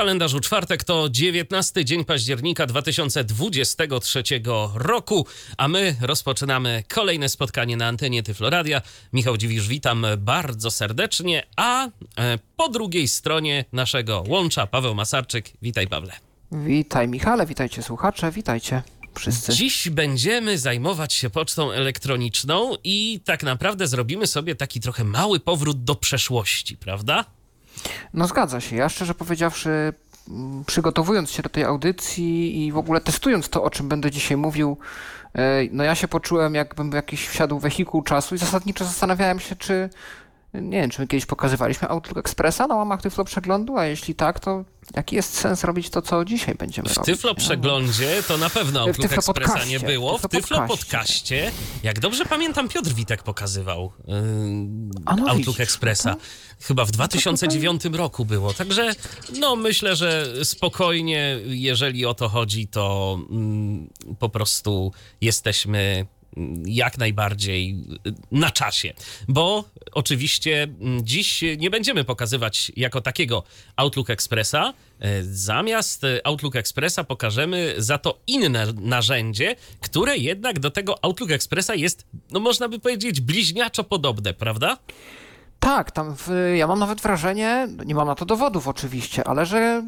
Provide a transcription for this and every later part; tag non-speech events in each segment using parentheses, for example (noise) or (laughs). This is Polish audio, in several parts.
Kalendarzu czwartek to 19 dzień października 2023 roku, a my rozpoczynamy kolejne spotkanie na antenie Tyfloradia. Michał Dziwisz, witam bardzo serdecznie, a e, po drugiej stronie naszego łącza Paweł Masarczyk. Witaj Pawle. Witaj Michale, witajcie słuchacze, witajcie wszyscy. Dziś będziemy zajmować się pocztą elektroniczną i tak naprawdę zrobimy sobie taki trochę mały powrót do przeszłości, prawda? No zgadza się. Ja szczerze powiedziawszy, mm, przygotowując się do tej audycji i w ogóle testując to, o czym będę dzisiaj mówił, e, no ja się poczułem, jakbym jakiś wsiadł wehikuł czasu i zasadniczo zastanawiałem się, czy nie wiem, czy my kiedyś pokazywaliśmy Outlook Expressa na łamach Tyflo Przeglądu, a jeśli tak, to jaki jest sens robić to, co dzisiaj będziemy w robić? W Tyflo Przeglądzie to na pewno Outlook Expressa nie było. W Tyflo podcaście. Jak dobrze pamiętam, Piotr Witek pokazywał yy, no Outlook widzisz, Expressa. no Chyba w 2009 roku było. Także no myślę, że spokojnie, jeżeli o to chodzi, to mm, po prostu jesteśmy jak najbardziej y, na czasie, bo oczywiście mm, dziś nie będziemy pokazywać jako takiego Outlook Expressa. E, Zamiast e, Outlook Expressa pokażemy za to inne narzędzie, które jednak do tego Outlook Expressa jest, no można by powiedzieć, bliźniaczo podobne, prawda? Tak, tam w, ja mam nawet wrażenie, nie mam na to dowodów oczywiście, ale że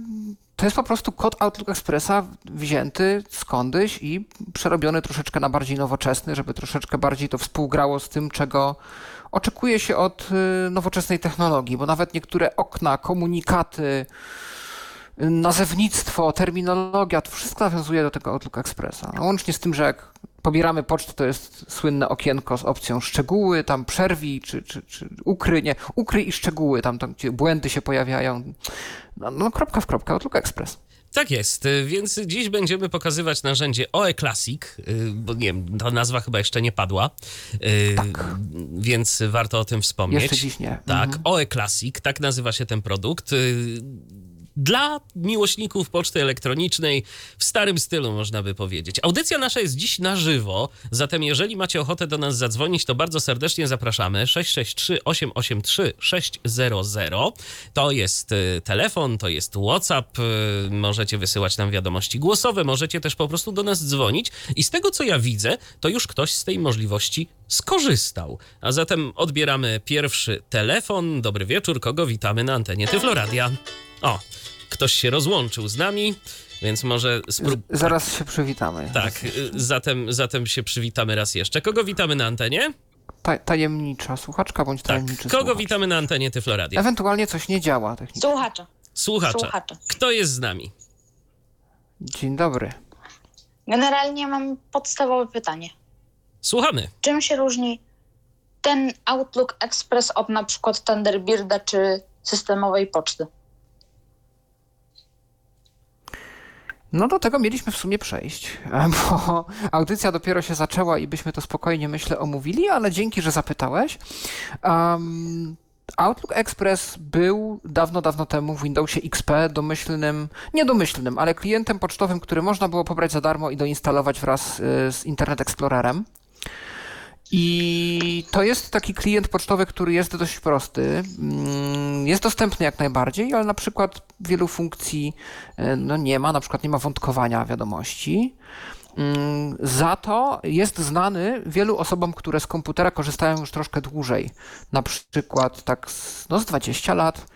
to jest po prostu kod Outlook Expressa wzięty skądś i przerobiony troszeczkę na bardziej nowoczesny, żeby troszeczkę bardziej to współgrało z tym, czego oczekuje się od y, nowoczesnej technologii, bo nawet niektóre okna, komunikaty, nazewnictwo, terminologia, to wszystko nawiązuje do tego Outlook Expressa. A łącznie z tym, że jak pobieramy pocztę, to jest słynne okienko z opcją szczegóły, tam przerwij, czy, czy, czy ukryj, nie, ukryj i szczegóły, tam, tam gdzie błędy się pojawiają. No, no kropka w kropkę, Outlook Express. Tak jest, y, więc dziś będziemy pokazywać narzędzie OE Classic, y, bo nie wiem, ta nazwa chyba jeszcze nie padła, y, Tak. więc warto o tym wspomnieć. Jeszcze dziś nie. Tak, Mhm. OE Classic, tak nazywa się ten produkt. Dla miłośników poczty elektronicznej w starym stylu, można by powiedzieć. Audycja nasza jest dziś na żywo, zatem jeżeli macie ochotę do nas zadzwonić, to bardzo serdecznie zapraszamy. 663 883 600. To jest y, telefon, to jest WhatsApp. y, Możecie wysyłać nam wiadomości głosowe, możecie też po prostu do nas dzwonić. I z tego co ja widzę, to już ktoś z tej możliwości skorzystał. A zatem odbieramy pierwszy telefon. Dobry wieczór, kogo witamy na antenie Tyfloradia. O, ktoś się rozłączył z nami, więc może sprób... Z- Zaraz się przywitamy. Tak, y, zatem, zatem się przywitamy raz jeszcze. Kogo witamy na antenie? Ta, tajemnicza słuchaczka bądź Tak, tajemniczy kogo słuchacz. witamy na antenie Tyfloradia? Ewentualnie coś nie działa technicznie. Słuchacza. Słuchacza. Słuchacza. Kto jest z nami? Dzień dobry. Generalnie mam podstawowe pytanie. Słuchamy. Czym się różni ten Outlook Express od na przykład Thunderbirda czy systemowej poczty? No do tego mieliśmy w sumie przejść, (laughs) bo audycja dopiero się zaczęła i byśmy to spokojnie, myślę, omówili, ale dzięki, że zapytałeś. Um, Outlook Express był dawno, dawno temu w Windowsie XP domyślnym, nie domyślnym, ale klientem pocztowym, który można było pobrać za darmo i doinstalować wraz y, z Internet Explorerem. I to jest taki klient pocztowy, który jest dość prosty. Mm, Jest dostępny jak najbardziej, ale na przykład wielu funkcji e, no nie ma, na przykład nie ma wątkowania wiadomości. Mm, Za to jest znany wielu osobom, które z komputera korzystają już troszkę dłużej. Na przykład tak z, no z 20 lat.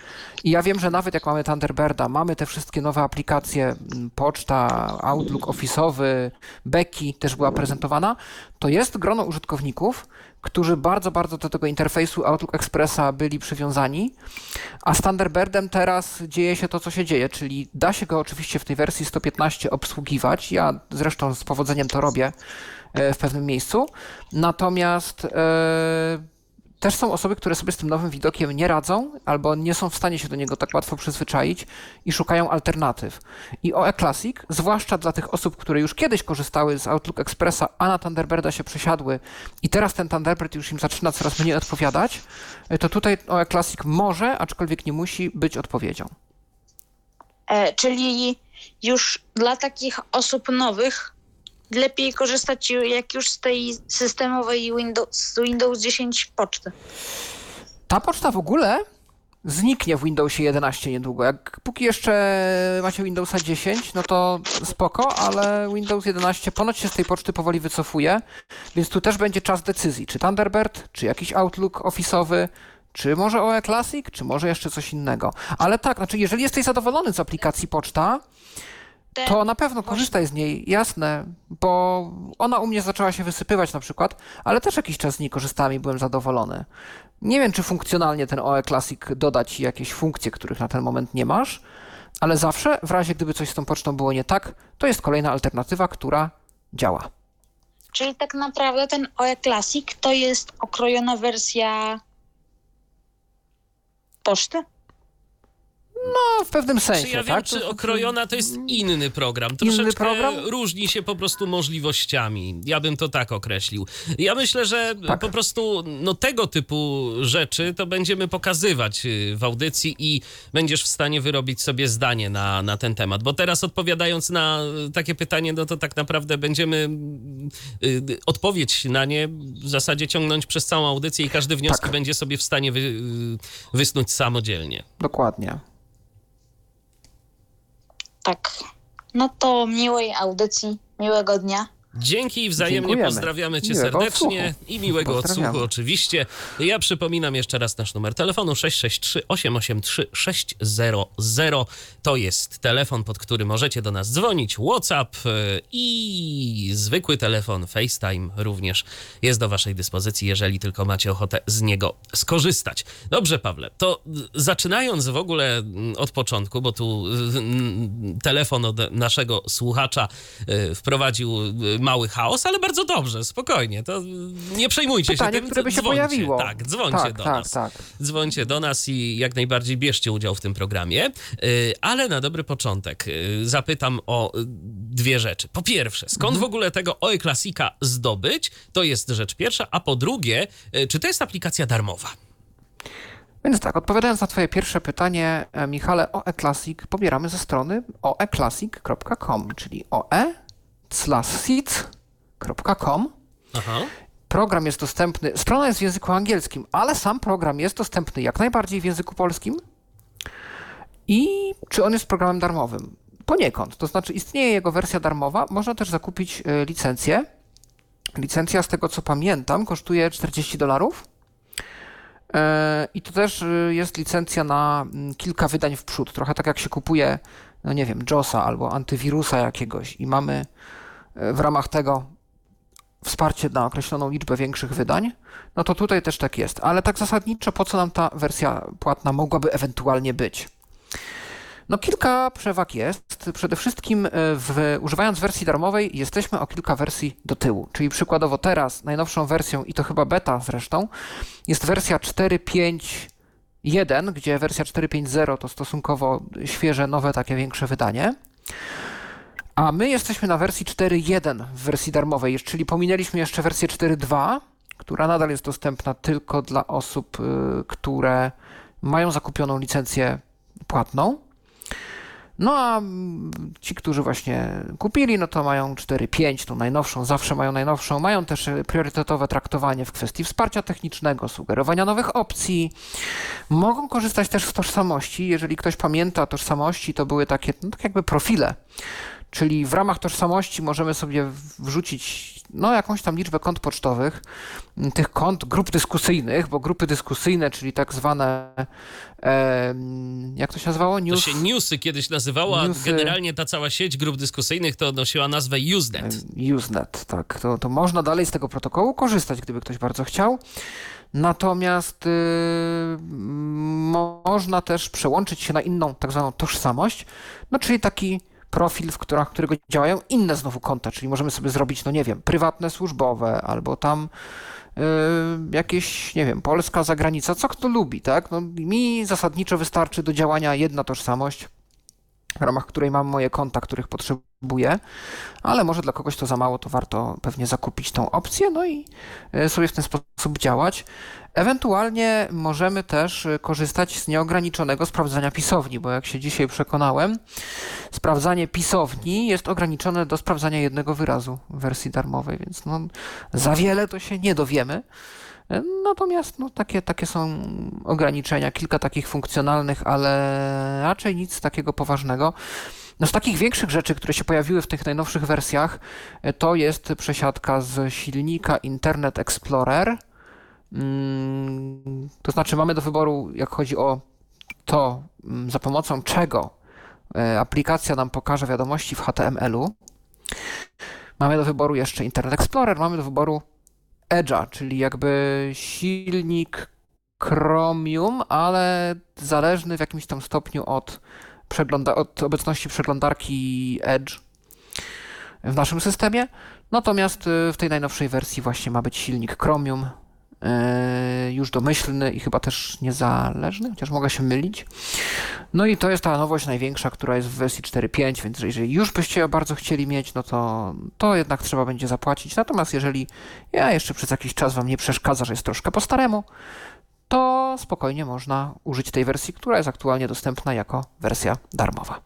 I ja wiem, że nawet jak mamy Thunderbirda, mamy te wszystkie nowe aplikacje, mm, poczta, Outlook Office'owy, Becky też była prezentowana, to jest grono użytkowników, którzy bardzo, bardzo do tego interfejsu Outlook Expressa byli przywiązani, a z Thunderbirdem teraz dzieje się to, co się dzieje, czyli da się go oczywiście w tej wersji 115 obsługiwać. Ja zresztą z powodzeniem to robię e, w pewnym miejscu. Natomiast e, też są osoby, które sobie z tym nowym widokiem nie radzą albo nie są w stanie się do niego tak łatwo przyzwyczaić i szukają alternatyw. I OE Classic, zwłaszcza dla tych osób, które już kiedyś korzystały z Outlook Expressa, a na Thunderbirda się przesiadły i teraz ten Thunderbird już im zaczyna coraz mniej odpowiadać, to tutaj OE Classic może, aczkolwiek nie musi być odpowiedzią. E, czyli już dla takich osób nowych lepiej korzystać jak już z tej systemowej Windows, Windows 10 poczty. Ta poczta w ogóle zniknie w Windowsie 11 niedługo. Jak póki jeszcze macie Windowsa 10, no to spoko, ale Windows 11 ponoć się z tej poczty powoli wycofuje, więc tu też będzie czas decyzji, czy Thunderbird, czy jakiś Outlook ofisowy, czy może OE Classic, czy może jeszcze coś innego. Ale tak, znaczy jeżeli jesteś zadowolony z aplikacji poczta, Ten to na pewno korzystaj z niej, jasne, bo ona u mnie zaczęła się wysypywać na przykład, ale też jakiś czas z niej korzystałem i byłem zadowolony. Nie wiem, czy funkcjonalnie ten OE Classic doda ci jakieś funkcje, których na ten moment nie masz, ale zawsze, w razie gdyby coś z tą pocztą było nie tak, to jest kolejna alternatywa, która działa. Czyli tak naprawdę ten OE Classic to jest okrojona wersja poczty? No, w pewnym sensie, Czy ja wiem, tak? czy okrojona to jest inny program. Troszeczkę program? różni się po prostu możliwościami. Ja bym to tak określił. Ja myślę, że Tak. po prostu no, tego typu rzeczy to będziemy pokazywać y, w audycji i będziesz w stanie wyrobić sobie zdanie na, na ten temat. Bo teraz odpowiadając na y, takie pytanie, no to tak naprawdę będziemy y, y, odpowiedź na nie w zasadzie ciągnąć przez całą audycję i każdy wnioski Tak. będzie sobie w stanie wy, y, wysnuć samodzielnie. Dokładnie. Tak. No to miłej audycji, miłego dnia. Dzięki i wzajemnie Dziękujemy. pozdrawiamy cię Miłego serdecznie odsłuchu. i miłego odsłuchu oczywiście. Ja przypominam jeszcze raz nasz numer telefonu 663 883 600. To jest telefon, pod który możecie do nas dzwonić, WhatsApp y, i zwykły telefon FaceTime również jest do waszej dyspozycji, jeżeli tylko macie ochotę z niego skorzystać. Dobrze, Pawle, to y, zaczynając w ogóle mm, od początku, bo tu y, telefon od naszego słuchacza wprowadził mały chaos, ale bardzo dobrze, spokojnie, to nie przejmujcie Pytanie, się tym, które by się dzwońcie. pojawiło. Tak, dzwońcie tak, do tak, nas Tak, dzwońcie do nas i jak najbardziej bierzcie udział w tym programie. Y, Ale na dobry początek y, zapytam o y, dwie rzeczy. Po pierwsze, skąd Mhm. w ogóle tego OE Classica zdobyć? To jest rzecz pierwsza. A po drugie, czy to jest aplikacja darmowa? Więc tak, odpowiadając na Twoje pierwsze pytanie, e, Michale, OE Classic pobieramy ze strony oeclassic.com, czyli Aha. Program jest dostępny, strona jest w języku angielskim, ale sam program jest dostępny jak najbardziej w języku polskim. I czy on jest programem darmowym? Poniekąd, to znaczy istnieje jego wersja darmowa, można też zakupić e, licencję. Licencja, z tego co pamiętam, kosztuje 40 dolarów. E, I to też y, jest licencja na mm, kilka wydań w przód. Trochę tak jak się kupuje, no nie wiem, JOSa albo antywirusa jakiegoś i mamy e, w ramach tego wsparcie na określoną liczbę większych wydań, no to tutaj też tak jest. Ale tak zasadniczo, po co nam ta wersja płatna mogłaby ewentualnie być? No kilka przewag jest. Przede wszystkim e, w, używając wersji darmowej jesteśmy o kilka wersji do tyłu. Czyli przykładowo teraz najnowszą wersją, i to chyba beta zresztą, jest wersja 4.5.1, gdzie wersja 4.5.0 to stosunkowo świeże, nowe, takie większe wydanie. A my jesteśmy na wersji 4.1 w wersji darmowej, czyli pominęliśmy jeszcze wersję 4.2, która nadal jest dostępna tylko dla osób, y, które mają zakupioną licencję płatną. No a mm, ci, którzy właśnie kupili, no to mają 4.5, tą najnowszą, zawsze mają najnowszą. Mają też y, priorytetowe traktowanie w kwestii wsparcia technicznego, sugerowania nowych opcji. Mogą korzystać też z tożsamości. Jeżeli ktoś pamięta tożsamości, to były takie, no, tak jakby profile. Czyli w ramach tożsamości możemy sobie wrzucić no, jakąś tam liczbę kont pocztowych, tych kont grup dyskusyjnych, bo grupy dyskusyjne, czyli tak zwane, em, jak to się nazywało? To News, się newsy kiedyś nazywała, Newsy. generalnie ta cała sieć grup dyskusyjnych to nosiła nazwę Usenet. Usenet, tak. To, to można dalej z tego protokołu korzystać, gdyby ktoś bardzo chciał. Natomiast y, mo- można też przełączyć się na inną tak zwaną tożsamość, no czyli taki profil, w którym, którego działają inne znowu konta, czyli możemy sobie zrobić, no nie wiem, prywatne, służbowe, albo tam y, jakieś, nie wiem, Polska, zagranica, co kto lubi, tak? No, mi zasadniczo wystarczy do działania jedna tożsamość, w ramach której mam moje konta, których potrzebuję, ale może dla kogoś to za mało, to warto pewnie zakupić tą opcję, no i e, sobie w ten sposób działać. Ewentualnie możemy też e, korzystać z nieograniczonego sprawdzania pisowni, bo jak się dzisiaj przekonałem, sprawdzanie pisowni jest ograniczone do sprawdzania jednego wyrazu w wersji darmowej, więc no, za wiele to się nie dowiemy. Natomiast no, takie, takie są ograniczenia, kilka takich funkcjonalnych, ale raczej nic takiego poważnego. No z takich większych rzeczy, które się pojawiły w tych najnowszych wersjach, to jest przesiadka z silnika Internet Explorer. Mm, to znaczy mamy do wyboru, jak chodzi o to, mm, za pomocą czego e, aplikacja nam pokaże wiadomości w HTML-u. Mamy do wyboru jeszcze Internet Explorer, mamy do wyboru Edge'a, czyli jakby silnik Chromium, ale zależny w jakimś tam stopniu od, przegląda- od obecności przeglądarki Edge w naszym systemie. Natomiast y, w tej najnowszej wersji właśnie ma być silnik Chromium, już domyślny i chyba też niezależny, chociaż mogę się mylić. No i to jest ta nowość największa, która jest w wersji 4.5, więc jeżeli już byście ją bardzo chcieli mieć, no to, to jednak trzeba będzie zapłacić. Natomiast jeżeli ja jeszcze przez jakiś czas Wam nie przeszkadza, że jest troszkę po staremu, to spokojnie można użyć tej wersji, która jest aktualnie dostępna jako wersja darmowa.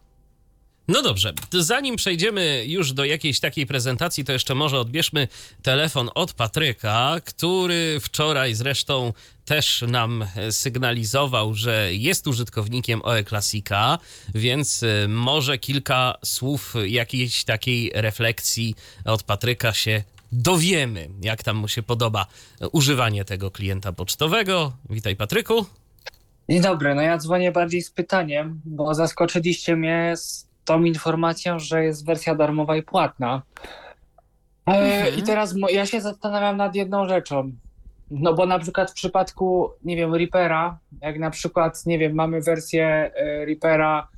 No dobrze, zanim przejdziemy już do jakiejś takiej prezentacji, to jeszcze może odbierzmy telefon od Patryka, który wczoraj zresztą też nam sygnalizował, że jest użytkownikiem OE Classica, więc y, może kilka słów jakiejś takiej refleksji od Patryka się dowiemy, jak tam mu się podoba używanie tego klienta pocztowego. Witaj Patryku. Dzień dobry, no ja dzwonię bardziej z pytaniem, bo zaskoczyliście mnie z tą informacją, że jest wersja darmowa i płatna. E, Mhm. I teraz ja się zastanawiam nad jedną rzeczą. No bo na przykład w przypadku, nie wiem, Reapera, jak na przykład, nie wiem, mamy wersję e, Reapera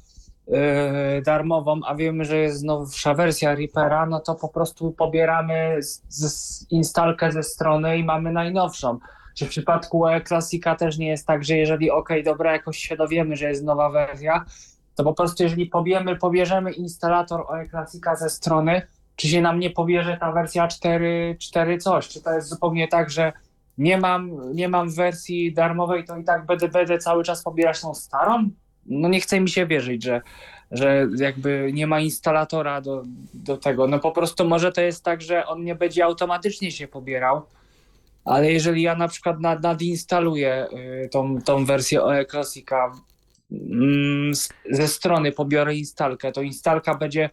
e, darmową, a wiemy, że jest nowsza wersja Reapera, no to po prostu pobieramy z, z instalkę ze strony i mamy najnowszą. Czy w przypadku e Classica też nie jest tak, że jeżeli ok, dobra, jakoś się dowiemy, że jest nowa wersja, to po prostu jeżeli pobiemy, pobierzemy instalator OE Classica ze strony, czy się nam nie pobierze ta wersja 4, 4 coś? Czy to jest zupełnie tak, że nie mam, nie mam wersji darmowej, to i tak będę, będę cały czas pobierać tą starą? No nie chce mi się wierzyć, że, że jakby nie ma instalatora do, do tego. No po prostu może to jest tak, że on nie będzie automatycznie się pobierał, ale jeżeli ja na przykład nad, nadinstaluję y, tą, tą wersję OE Classica ze strony pobiorę instalkę, to instalka będzie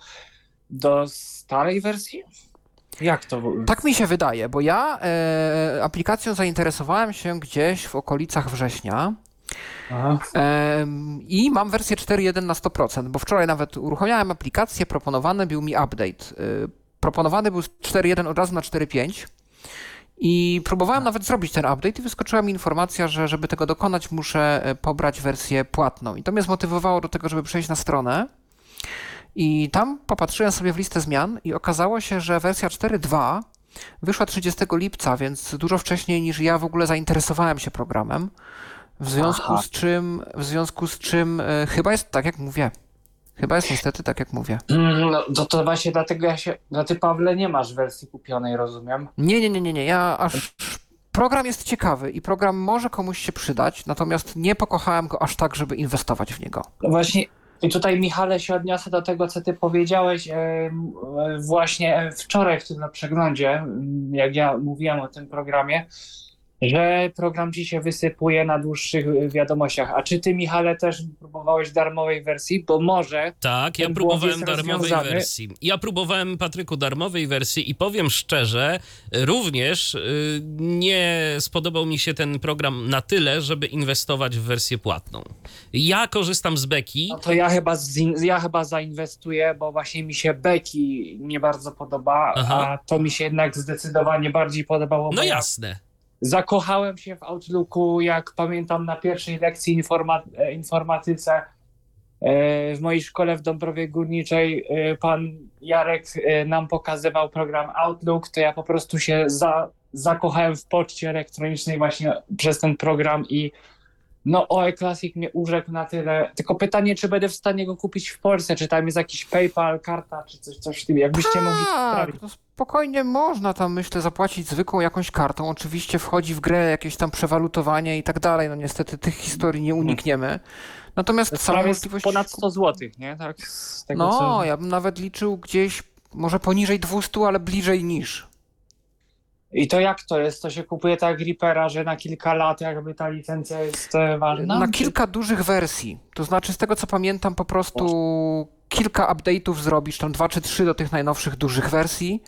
do starej wersji? Jak to? Tak mi się wydaje, bo ja e, aplikacją zainteresowałem się gdzieś w okolicach września. Em, I mam wersję 4.1 na 100%, bo wczoraj nawet uruchamiałem aplikację, proponowany był mi update. Y, Proponowany był z 4.1 od razu na 4.5 i próbowałem nawet zrobić ten update i wyskoczyła mi informacja, że żeby tego dokonać muszę e, pobrać wersję płatną. I to mnie zmotywowało do tego, żeby przejść na stronę. I tam popatrzyłem sobie w listę zmian i okazało się, że wersja 4.2 wyszła 30 lipca, więc dużo wcześniej niż ja w ogóle zainteresowałem się programem. W związku Aha. z czym, w związku z czym e, chyba jest tak, jak mówię. Chyba jest niestety tak, jak mówię. Mm, No to, to właśnie dlatego ja się. No ty Pawle nie masz wersji kupionej, rozumiem. Nie, nie, nie, nie, nie. Ja aż. Program jest ciekawy i program może komuś się przydać, natomiast nie pokochałem go aż tak, żeby inwestować w niego. No właśnie. I tutaj, Michale, się odniosę do tego, co ty powiedziałeś właśnie wczoraj w tym na przeglądzie, m, jak ja mówiłem o tym programie, że program ci się wysypuje na dłuższych e, wiadomościach. A czy ty, Michale, też próbowałeś darmowej wersji? Bo może Tak, ja próbowałem darmowej rozwiązany. wersji. Ja próbowałem, Patryku, darmowej wersji i powiem szczerze, również y, nie spodobał mi się ten program na tyle, żeby inwestować w wersję płatną. Ja korzystam z Beki. No to ja chyba, zin- ja chyba zainwestuję, bo właśnie mi się Beki nie bardzo podoba, Aha. a to mi się jednak zdecydowanie bardziej podobało. No jasne. Zakochałem się w Outlooku, jak pamiętam na pierwszej lekcji e, informatyce e, w mojej szkole w Dąbrowie Górniczej. e, Pan Jarek nam pokazywał program Outlook, to ja po prostu się za- zakochałem w poczcie elektronicznej właśnie przez ten program i no OE Classic mnie urzekł na tyle. Tylko pytanie, czy będę w stanie go kupić w Polsce, czy tam jest jakiś PayPal, karta, czy coś, coś w tym. Jakbyście mogli Tak, sprawić. to spokojnie można tam, myślę, zapłacić zwykłą jakąś kartą. Oczywiście wchodzi w grę jakieś tam przewalutowanie i tak dalej. No niestety tych historii nie unikniemy. Natomiast To sama możliwość... ponad 100 zł, nie? Tak, z tego No, co... ja bym nawet liczył gdzieś może poniżej 200, ale bliżej niż. I to jak to jest? To się kupuje tak Reapera, że na kilka lat jakby ta licencja jest e, ważna? Na kilka dużych wersji. To znaczy, z tego co pamiętam, po prostu kilka update'ów zrobisz, tam dwa czy trzy do tych najnowszych dużych wersji,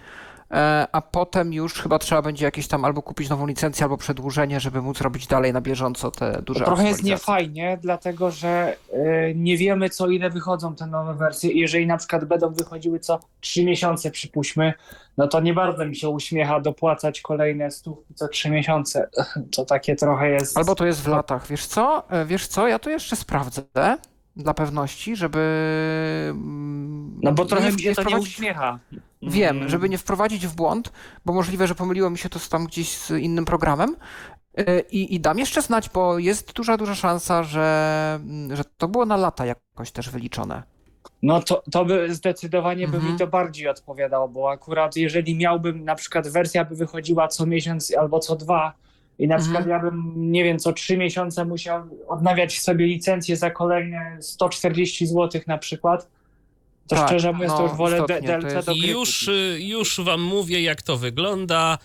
a potem już chyba trzeba będzie jakieś tam albo kupić nową licencję, albo przedłużenie, żeby móc robić dalej na bieżąco te duże To trochę jest niefajnie, dlatego że e, nie wiemy co ile wychodzą te nowe wersje. I Jeżeli na przykład będą wychodziły co 3 miesiące, przypuśćmy, no to nie bardzo mi się uśmiecha dopłacać kolejne stówki co 3 miesiące. (laughs) To takie trochę jest. Albo to jest w latach. Wiesz co? E, Wiesz co? Ja to jeszcze sprawdzę dla pewności, żeby. mm, No bo trochę nie- mi się to nie uśmiecha. Wiem, Mm. żeby nie wprowadzić w błąd, bo możliwe, że pomyliło mi się to z tam gdzieś z innym programem. E, I, I dam jeszcze znać, bo jest duża, duża szansa, że, mm, że to było na lata jakoś też wyliczone. No to, to by zdecydowanie by Mhm. mi to bardziej odpowiadało, bo akurat jeżeli miałbym na przykład wersja by wychodziła co miesiąc albo co dwa i na Mhm. przykład ja bym, nie wiem, co trzy miesiące musiał odnawiać sobie licencję za kolejne 140 zł na przykład, to Tak, szczerze mówiąc to no, już wolę istotnie, D- to DLC jest- do gry Już, y, już wam mówię, jak to wygląda.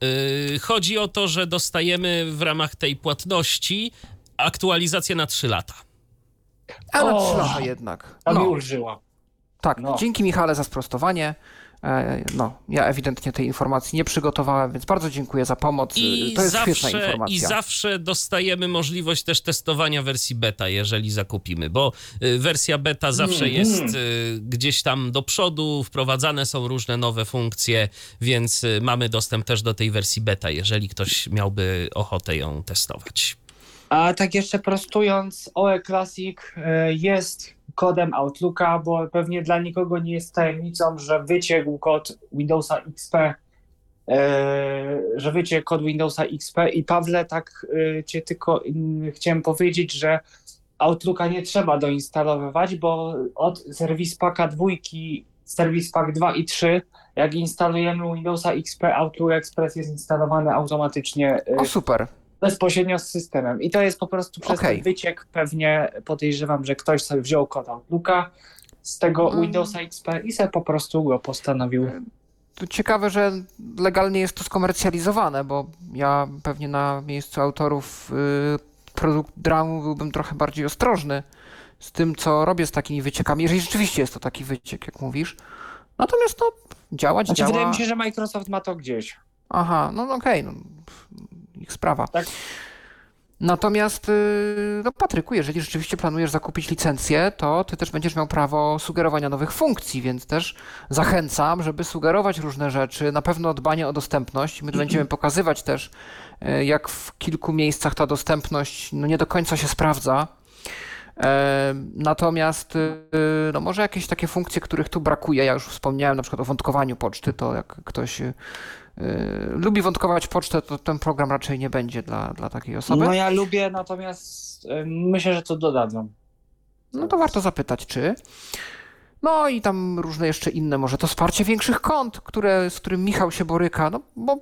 Yy, Chodzi o to, że dostajemy w ramach tej płatności aktualizację na 3 lata. A na O! 3 lata jednak. To mi No, ulżyło. tak, no. dzięki Michale za sprostowanie. E, No, ja ewidentnie tej informacji nie przygotowałem, więc bardzo dziękuję za pomoc. I to jest świetna zawsze, informacja. I zawsze dostajemy możliwość też testowania wersji beta, jeżeli zakupimy, bo y, wersja beta zawsze Mhm. jest y, gdzieś tam do przodu, wprowadzane są różne nowe funkcje, więc y, mamy dostęp też do tej wersji beta, jeżeli ktoś miałby ochotę ją testować. A tak jeszcze prostując, OE Classic jest kodem Outlooka, bo pewnie dla nikogo nie jest tajemnicą, że wyciekł kod Windowsa XP, e, że wyciekł kod Windowsa XP i Pawle, tak e, cię tylko chciałem powiedzieć, że Outlooka nie trzeba doinstalowywać, bo od Service Packa 2, Service Pack 2 i 3, jak instalujemy Windowsa XP, Outlook Express jest instalowany automatycznie e, O, super. Bezpośrednio z systemem. I to jest po prostu przez Okej. ten wyciek pewnie podejrzewam, że ktoś sobie wziął kod Outlooka z tego Mm. Windowsa XP i sobie po prostu go postanowił. To ciekawe, że legalnie jest to skomercjalizowane, bo ja pewnie na miejscu autorów y, produkt dramu byłbym trochę bardziej ostrożny z tym, co robię z takimi wyciekami, jeżeli rzeczywiście jest to taki wyciek, jak mówisz. Natomiast no, działać Znaczy, działa. wydaje mi się, że Microsoft ma to gdzieś. Aha, no no okej, no, pff, ich sprawa. Tak. Natomiast, y, no Patryku, jeżeli rzeczywiście planujesz zakupić licencję, to ty też będziesz miał prawo sugerowania nowych funkcji, więc też zachęcam, żeby sugerować różne rzeczy. Na pewno dbanie o dostępność. My będziemy pokazywać też, y, jak w kilku miejscach ta dostępność no, nie do końca się sprawdza. E, Natomiast y, no może jakieś takie funkcje, których tu brakuje, ja już wspomniałem na przykład o wątkowaniu poczty, to jak ktoś lubi wątkować pocztę, to ten program raczej nie będzie dla, dla takiej osoby. No ja lubię, natomiast y, myślę, że to dodadzą. No to warto zapytać, czy. No i tam różne jeszcze inne, może to wsparcie większych kont, które, z którym Michał się boryka, no bo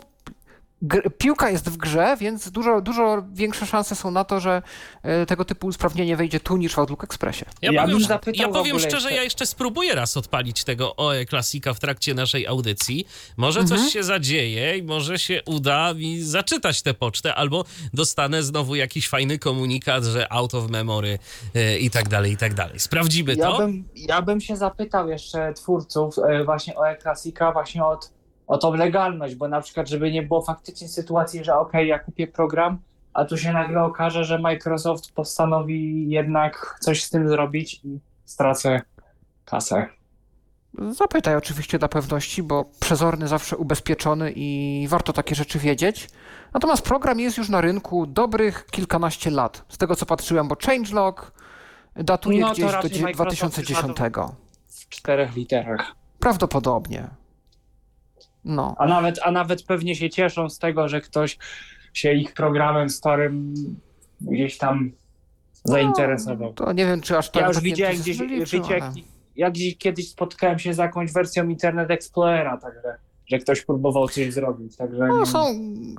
piłka jest w grze, więc dużo, dużo większe szanse są na to, że e, tego typu usprawnienie wejdzie tu niż w Outlook Expressie. Ja, Ja powiem, ja powiem szczerze, jeszcze- ja jeszcze spróbuję raz odpalić tego OE Klasika w trakcie naszej audycji. Może Mhm. coś się zadzieje i może się uda mi zaczytać tę pocztę, albo dostanę znowu jakiś fajny komunikat, że out of memory e, i tak dalej, i tak dalej. Sprawdzimy Ja to. bym, ja bym się zapytał jeszcze twórców y, właśnie o e-klasika, właśnie od, o tą legalność, bo na przykład, żeby nie było faktycznie sytuacji, że okej, ja kupię program, a tu się nagle okaże, że Microsoft postanowi jednak coś z tym zrobić i stracę kasę. Zapytaj oczywiście dla pewności, bo przezorny zawsze ubezpieczony i warto takie rzeczy wiedzieć. Natomiast program jest już na rynku dobrych kilkanaście lat. Z tego co patrzyłem, bo changelog datuje No gdzieś do raczej dzie- Microsoft 2010. W czterech literach. Prawdopodobnie. No. A nawet, a nawet pewnie się cieszą z tego, że ktoś się ich programem starym gdzieś tam zainteresował. To nie wiem, czy aż tak Ja już tak widziałem gdzieś ale- wycieki. Ja gdzieś kiedyś spotkałem się z jakąś wersją Internet Explorera, także że ktoś próbował coś zrobić. Także No, są,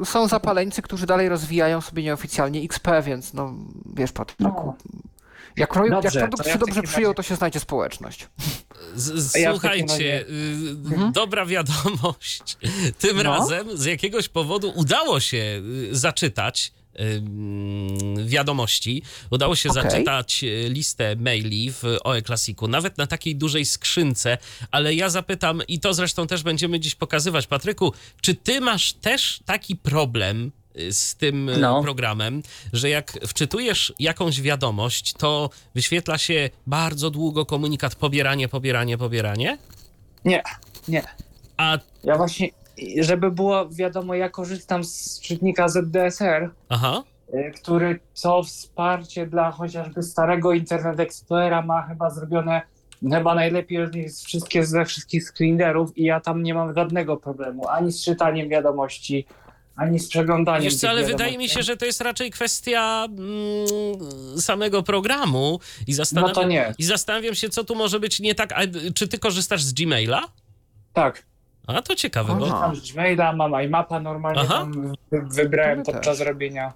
są zapaleńcy, którzy dalej rozwijają sobie nieoficjalnie XP, więc no wiesz Patryku, No. Jak, projekt, Dobrze, jak produkt to ja się w dobrze przyjął, razie- to się znajdzie społeczność. Z, ja słuchajcie, razie- y, Mhm. dobra wiadomość. (laughs) Tym No. razem z jakiegoś powodu udało się y, zaczytać wiadomości. Udało się Okej. zaczytać y, listę maili w OE Classicu, nawet na takiej dużej skrzynce, ale ja zapytam, i to zresztą też będziemy dziś pokazywać, Patryku, czy ty masz też taki problem z tym y, No. programem, że jak wczytujesz jakąś wiadomość, to wyświetla się bardzo długo komunikat pobieranie, pobieranie, pobieranie, Nie, nie. a Ja właśnie, żeby było wiadomo, ja korzystam z czytnika ZDSR, aha, y, który co wsparcie dla chociażby starego Internet Explorera ma chyba zrobione chyba najlepiej z wszystkie, ze wszystkich screenerów i ja tam nie mam żadnego problemu, ani z czytaniem wiadomości, ani z przeglądaniem Wiesz co, ale wydaje mi się, że to jest raczej kwestia mm, samego programu i No zastanawiam, to nie, i zastanawiam się, co tu może być nie tak. A, czy ty korzystasz z Gmaila? tak. A to ciekawe, bo Aha. Mam z Gmaila, mam iMapa normalnie Aha. tam wy- wybrałem podczas robienia.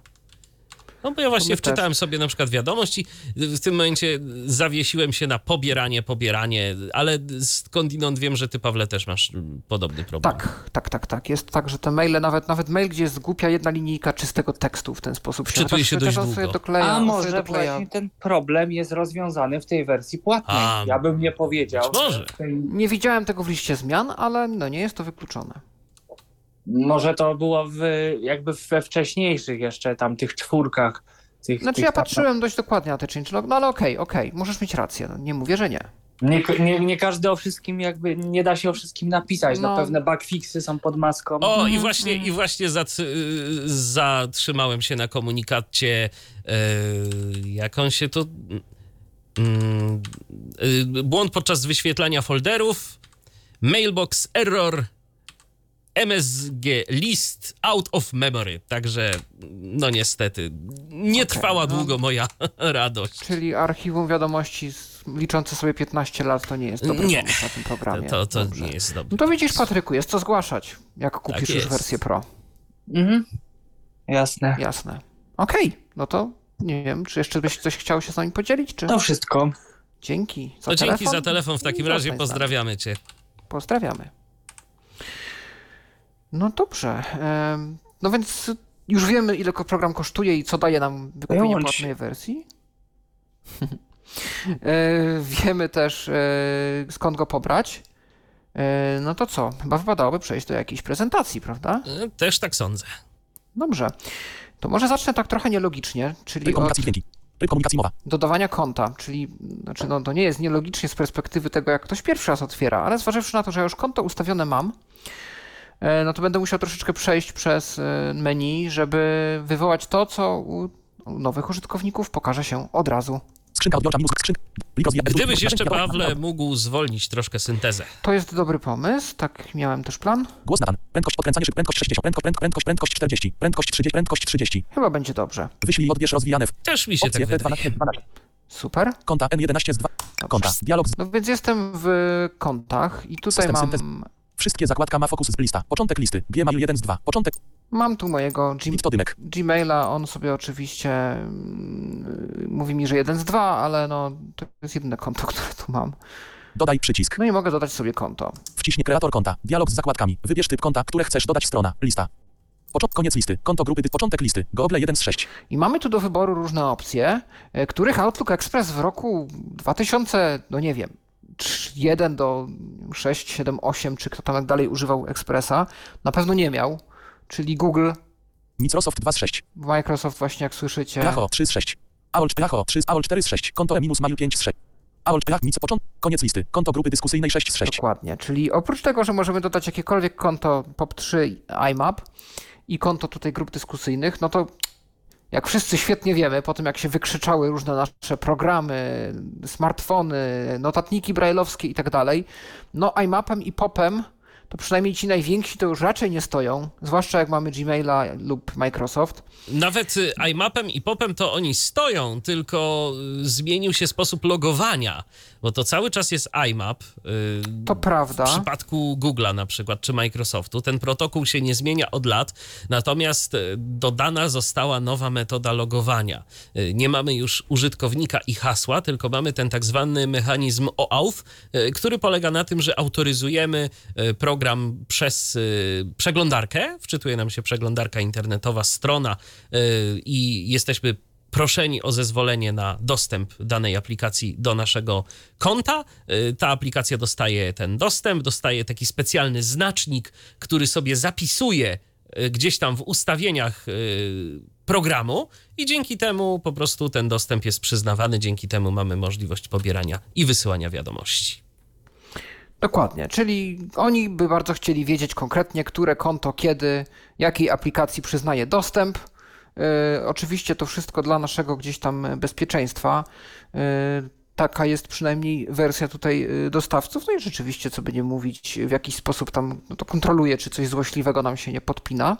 No bo ja właśnie wczytałem sobie na przykład wiadomość i w tym momencie zawiesiłem się na pobieranie, pobieranie, ale skądinąd wiem, że ty, Pawle, też masz mm, podobny problem. Tak, tak, tak, tak. Jest tak, że te maile, nawet, nawet mail, gdzie jest głupia jedna linijka czystego tekstu w ten sposób Wczytuje chociaż- się dość sobie długo. dokleja, A może dokleja. właśnie ten problem jest rozwiązany w tej wersji płatnej. A, ja bym nie powiedział. może. tej- Nie widziałem tego w liście zmian, ale no nie jest to wykluczone. Może to było w, jakby we wcześniejszych jeszcze tam tych czwórkach. Tych, Znaczy tych ja tam- patrzyłem dość dokładnie na te changelog, no ale okej, okej, możesz mieć rację, no, nie mówię, że nie. Nie, nie, nie każdy o wszystkim jakby, nie da się o wszystkim napisać. No. No. pewne bugfixy są pod maską. O, Mhm, i właśnie, i właśnie zatr- zatrzymałem się na komunikacie, y, jak on się to... mm, y, błąd podczas wyświetlania folderów, mailbox error, MSG list out of memory. Także, no niestety, nie Okej, trwała no. długo moja (laughs) radość. Czyli archiwum wiadomości z, liczące sobie 15 lat to nie jest dobry Nie. pomysł na tym programie. To, to Dobrze. nie jest No dobre. to widzisz, Patryku, jest co zgłaszać, jak kupisz już jest. wersję Pro. Mhm. Jasne. Jasne. Okej, no to nie wiem, czy jeszcze byś coś chciał się z nami podzielić, czy... To wszystko. Dzięki za No dzięki telefon. za telefon w takim razie, pozdrawiamy cię. Pozdrawiamy. No dobrze. No więc już wiemy, ile program kosztuje i co daje nam wykupienie Wyłącz. płatnej wersji. (laughs) E, Wiemy też, e, skąd go pobrać. E, No to co? Chyba wypadałoby przejść do jakiejś prezentacji, prawda? Też tak sądzę. Dobrze. To może zacznę tak trochę nielogicznie, czyli od dodawania konta, czyli znaczy no, to nie jest nielogicznie z perspektywy tego, jak ktoś pierwszy raz otwiera, ale zważywszy na to, że ja już konto ustawione mam, no to będę musiał troszeczkę przejść przez e, menu, żeby wywołać to, co u nowych użytkowników pokaże się od razu. Skrzynka odbiorcza minus skrzynka. Gdybyś jeszcze, Pawle, mógł zwolnić troszkę syntezę. To jest dobry pomysł, tak miałem też plan. Głos Natan. Prędkość podkręcania szyb. Prędkość 60. Prędkość, prędkość, prędkość, prędkość 40. Prędkość 30. Prędkość 30. Chyba będzie dobrze. Wyślij odbierz rozwijane w Też mi się opcje tak F12. wydaje. 12. Super. Konta N11 z 2. Dobrze. Konta. Dialog z... No więc jestem w kontach i tutaj System mam, syntez- Wszystkie zakładka ma fokus z lista. Początek listy. Gmail 1 z 2. Początek. mam tu mojego dymek. Gmaila, on sobie oczywiście mm, mówi mi, że jeden z dwa, ale no to jest jedyne konto, (laughs) które tu mam. Dodaj przycisk. No i mogę dodać sobie konto. Wciśnij kreator konta. Dialog z zakładkami. Wybierz typ konta, które chcesz dodać strona. Lista. Początek, koniec listy. Konto grupy, początek listy. Google 1 z 6. I mamy tu do wyboru różne opcje, e, których Outlook Express w roku 2000, no nie wiem, 1 do 6, 7, 8, czy kto tam dalej używał Expressa, na pewno nie miał, czyli Google, Microsoft 2 z 6. Microsoft właśnie jak słyszycie. Pracho 3 z 6. AOL, Pracho 3 z AOL 4 z 6. Konto E-Mail 5 z 6. AOL, Prach, Mic, początek, koniec listy. Konto grupy dyskusyjnej 6 z 6. Dokładnie, czyli oprócz tego, że możemy dodać jakiekolwiek konto POP3 IMAP i konto tutaj grup dyskusyjnych, no to jak wszyscy świetnie wiemy, po tym jak się wykrzyczały różne nasze programy, smartfony, notatniki brajlowskie i tak dalej, no IMAPem i POPem to przynajmniej ci najwięksi to już raczej nie stoją, zwłaszcza jak mamy Gmaila lub Microsoft. Nawet y, iMapem i Popem to oni stoją, tylko y, zmienił się sposób logowania, bo to cały czas jest IMAP. y, To prawda. W przypadku Google'a na przykład, czy Microsoftu, ten protokół się nie zmienia od lat, natomiast y, dodana została nowa metoda logowania. Y, Nie mamy już użytkownika i hasła, tylko mamy ten tak zwany mechanizm OAuth, który polega na tym, że autoryzujemy program przez przeglądarkę, wczytuje nam się przeglądarka internetowa, strona i jesteśmy proszeni o zezwolenie na dostęp danej aplikacji do naszego konta. Y, Ta aplikacja dostaje ten dostęp, dostaje taki specjalny znacznik, który sobie zapisuje y, gdzieś tam w ustawieniach y, programu i dzięki temu po prostu ten dostęp jest przyznawany, dzięki temu mamy możliwość pobierania i wysyłania wiadomości. Dokładnie, czyli oni by bardzo chcieli wiedzieć konkretnie, które konto, kiedy, jakiej aplikacji przyznaje dostęp. Yy, oczywiście to wszystko dla naszego gdzieś tam bezpieczeństwa. Yy, taka jest przynajmniej wersja tutaj yy, dostawców. No i rzeczywiście, co by nie mówić, w jakiś sposób tam no to kontroluje, czy coś złośliwego nam się nie podpina.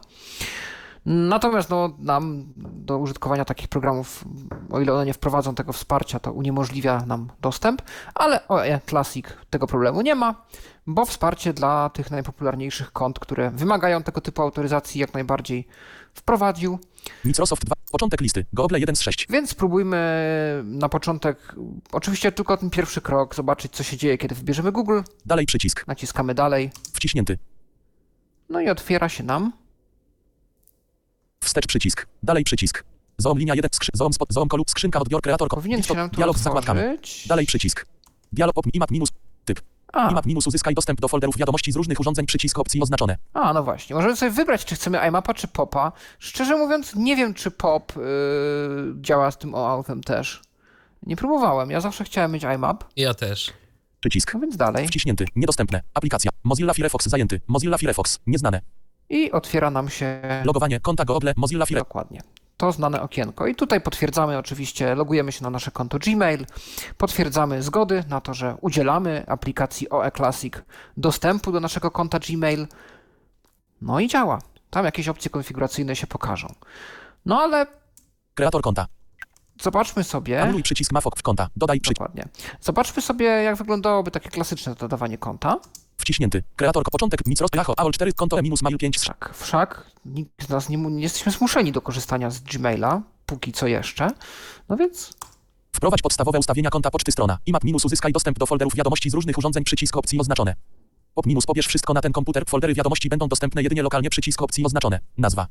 Natomiast no, nam do użytkowania takich programów, o ile one nie wprowadzą tego wsparcia, to uniemożliwia nam dostęp, ale OE Classic tego problemu nie ma, bo wsparcie dla tych najpopularniejszych kont, które wymagają tego typu autoryzacji, jak najbardziej wprowadził. Microsoft 2. Początek listy. Google 1 z 6. Więc spróbujmy na początek, oczywiście tylko ten pierwszy krok, zobaczyć, co się dzieje, kiedy wybierzemy Google. Dalej przycisk. Naciskamy dalej, Wciśnięty. no i otwiera się nam. Wstecz przycisk. Dalej przycisk. Zoom linia 1. Skrzy, zoom spot. Zoom kolu. Skrzynka odbiór kreator. Powinien się nam tu Dialog z zakładkami. otworzyć. Dalej przycisk. Dialog op. IMAP minus. A, IMAP minus uzyskaj dostęp do folderów wiadomości z różnych urządzeń. Przycisk opcji oznaczone. A, no właśnie. Możemy sobie wybrać, czy chcemy iMapa, czy Popa. Szczerze mówiąc, nie wiem, czy Pop yy, działa z tym OAuth-em też. Nie próbowałem. Ja zawsze chciałem mieć iMap, Ja też. Przycisk. no więc dalej. Wciśnięty. Niedostępne. Aplikacja. Mozilla Firefox zajęty. Mozilla Firefox. Nieznane. I otwiera nam się Logowanie. Konta Google. Mozilla Firefox. dokładnie to znane okienko. I tutaj potwierdzamy oczywiście, logujemy się na nasze konto Gmail, potwierdzamy zgody na to, że udzielamy aplikacji OE Classic dostępu do naszego konta Gmail. No i działa. Tam jakieś opcje konfiguracyjne się pokażą. No ale Kreator konta. zobaczmy sobie. Anuluj przycisk mafok w konta. Dodaj przycisk. Dokładnie. Zobaczmy sobie, jak wyglądałoby takie klasyczne dodawanie konta. Wciśnięty. Kreator początek. Microsoft Lacho. AOL 4. Konto minus mail 5 z Tak, wszak nikt z nas nie, nie jesteśmy zmuszeni do korzystania z Gmaila, póki co jeszcze. No więc Wprowadź podstawowe ustawienia konta poczty strona. IMAP minus uzyskaj dostęp do folderów wiadomości z różnych urządzeń. Przycisk opcji oznaczone. Pop minus pobierz wszystko na ten komputer. Foldery wiadomości będą dostępne jedynie lokalnie. Przycisk opcji oznaczone. Nazwa.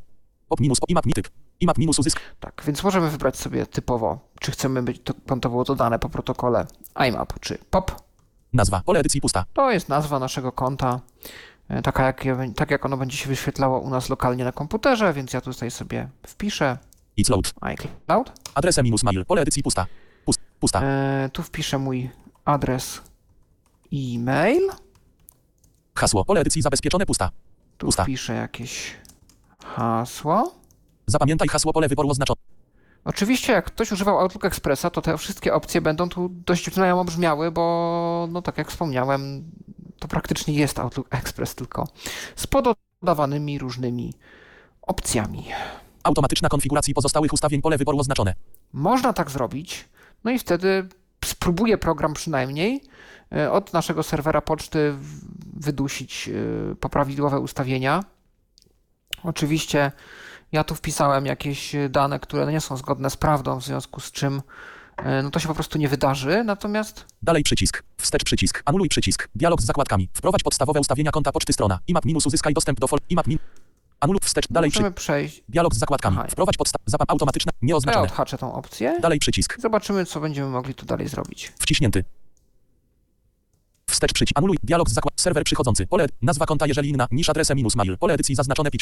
Pop minus IMAP mi typ. IMAP minus uzysk. tak, więc możemy wybrać sobie typowo, czy chcemy być to konto było dodane po protokole IMAP czy POP. Nazwa. Pole edycji pusta. To jest nazwa naszego konta, e, taka jak, tak jak ono będzie się wyświetlało u nas lokalnie na komputerze, więc ja tutaj sobie wpiszę It's load. iCloud. Adresem minus mail. Pole edycji pusta. Pust, pusta. E, tu wpiszę mój adres e-mail. Hasło. Pole edycji zabezpieczone pusta. Tu Pusta. wpiszę jakieś hasło. Zapamiętaj hasło pole wyboru oznaczone. Oczywiście, jak ktoś używał Outlook Expressa, to te wszystkie opcje będą tu dość znajomo brzmiały, bo, no tak jak wspomniałem, to praktycznie jest Outlook Express, tylko z pododawanymi różnymi opcjami. Automatyczna konfiguracji pozostałych ustawień pole wyboru oznaczone. Można tak zrobić, no i wtedy spróbuję program przynajmniej e, od naszego serwera poczty wydusić e, poprawidłowe ustawienia. Oczywiście ja tu wpisałem jakieś dane, które nie są zgodne z prawdą, w związku z czym e, no to się po prostu nie wydarzy, natomiast Dalej przycisk. Wstecz przycisk. Anuluj przycisk. Dialog z zakładkami. Wprowadź podstawowe ustawienia konta poczty strona. IMAP minus uzyskaj dostęp do fol. IMAP min. Anuluj wstecz. Dalej możemy przycisk. przejść. Dialog z zakładkami. Aha. Wprowadź podstaw. Zapam automatyczna. To ja Nieoznaczone. odhaczę tą opcję Dalej przycisk. zobaczymy, co będziemy mogli tu dalej zrobić. Wciśnięty. Wstecz przycisk. Anuluj. Dialog z zakład. Serwer przychodzący. Pole. Nazwa konta jeżeli inna niż adresem minus mail. Pole edycji zaznaczone pić.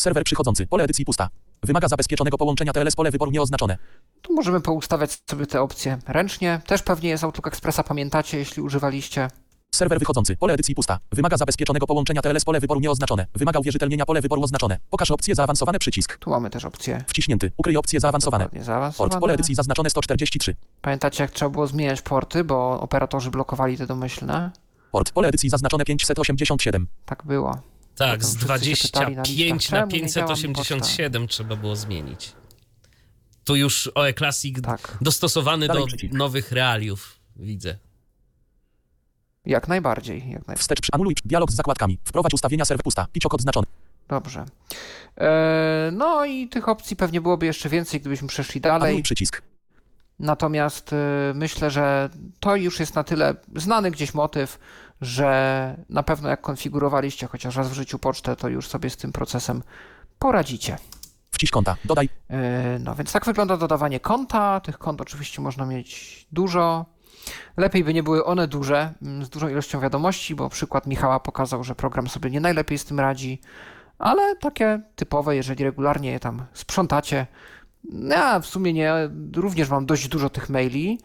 Serwer przychodzący. Pole edycji pusta. Wymaga zabezpieczonego połączenia TLS. Pole wyboru nieoznaczone. Tu możemy poustawiać sobie te opcje ręcznie. Też pewnie jest Outlook Expressa, pamiętacie, jeśli używaliście. Serwer wychodzący. Pole edycji pusta. Wymaga zabezpieczonego połączenia TLS. Pole wyboru nieoznaczone. Wymaga uwierzytelnienia. Pole wyboru oznaczone. Pokaż opcje zaawansowane. Przycisk. Tu mamy też opcje Wciśnięty. Ukryj opcje zaawansowane. dokładnie Port. zaawansowane. Pole edycji zaznaczone 143. Pamiętacie, jak trzeba było zmieniać porty, bo operatorzy blokowali te domyślne? Port. Pole edycji zaznaczone 587. Tak było. Tak, z wszyscy się pytali na 25 listach, na mi 587 trzeba było zmienić. Tu już OE Classic Tak. dostosowany Dalej do przycisk. nowych realiów, widzę. Jak najbardziej. Jak najbardziej. Wstecz przy anuluj dialog z zakładkami. Wprowadź ustawienia serwer pusta. Piciok odznaczony. Dobrze. E, no i tych opcji pewnie byłoby jeszcze więcej, gdybyśmy przeszli dalej. Anuluj przycisk. Natomiast y, myślę, że to już jest na tyle znany gdzieś motyw, że na pewno jak konfigurowaliście chociaż raz w życiu pocztę, to już sobie z tym procesem poradzicie. Wciś konta. Dodaj. Y, No więc tak wygląda dodawanie konta. Tych kont oczywiście można mieć dużo. Lepiej by nie były one duże, mm, z dużą ilością wiadomości, bo przykład Michała pokazał, że program sobie nie najlepiej z tym radzi, ale takie typowe, jeżeli regularnie je tam sprzątacie. Ja w sumie nie, również mam dość dużo tych maili.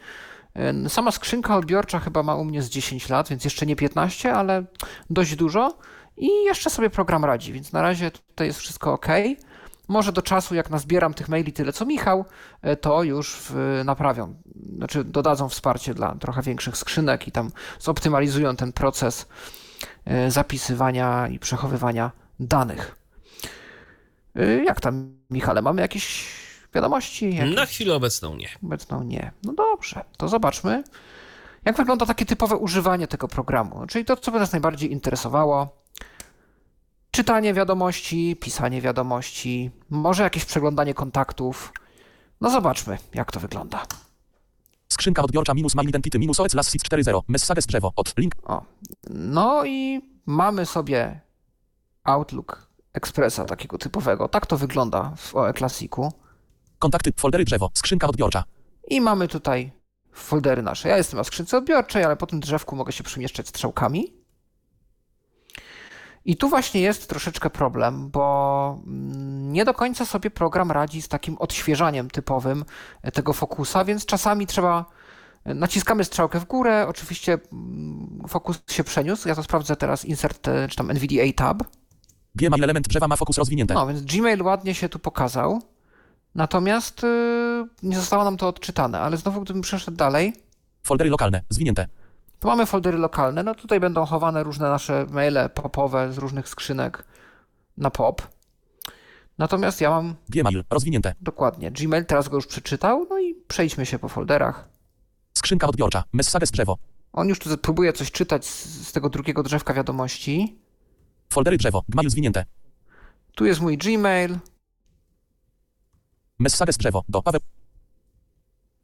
Sama skrzynka odbiorcza chyba ma u mnie z 10 lat, więc jeszcze nie 15, ale dość dużo i jeszcze sobie program radzi, więc na razie tutaj jest wszystko ok. Może do czasu, jak nazbieram tych maili tyle co Michał, e, to już naprawią. Znaczy dodadzą wsparcie dla trochę większych skrzynek i tam zoptymalizują ten proces e, zapisywania i przechowywania danych. E, Jak tam, Michale, mamy jakieś wiadomości? Jakieś... Na chwilę obecną nie. Obecną nie. No dobrze, to zobaczmy, jak wygląda takie typowe używanie tego programu. Czyli to, co by nas najbardziej interesowało. Czytanie wiadomości, pisanie wiadomości, może jakieś przeglądanie kontaktów. No zobaczmy, jak to wygląda. Skrzynka odbiorcza minus my identity minus OEC las 4.0. Messages drzewo. Od. Link. O. No i mamy sobie Outlook Expressa takiego typowego. Tak to wygląda w OE Classicu. Kontakty. Foldery drzewo. Skrzynka odbiorcza. I mamy tutaj foldery nasze. Ja jestem na skrzynce odbiorczej, ale po tym drzewku mogę się przemieszczać strzałkami. I tu właśnie jest troszeczkę problem, bo mm, nie do końca sobie program radzi z takim odświeżaniem typowym e, tego fokusa, więc czasami trzeba. e, Naciskamy strzałkę w górę, oczywiście mm, fokus się przeniósł. Ja to sprawdzę teraz insert e, czy tam NVDA tab. Gmail element drzewa ma fokus rozwinięte. No, więc Gmail ładnie się tu pokazał. Natomiast y, nie zostało nam to odczytane, ale znowu gdybym przeszedł dalej, Foldery lokalne. Zwinięte. to mamy foldery lokalne. No tutaj będą chowane różne nasze maile popowe z różnych skrzynek na pop. Natomiast ja mam Gmail. Rozwinięte. dokładnie Gmail, teraz go już przeczytał, no i przejdźmy się po folderach. Skrzynka odbiorcza. Messages drzewo. On już tu próbuje coś czytać z, z tego drugiego drzewka wiadomości. Foldery drzewo. Gmail zwinięte. Tu jest mój Gmail. Messages drzewo. Do Paweł.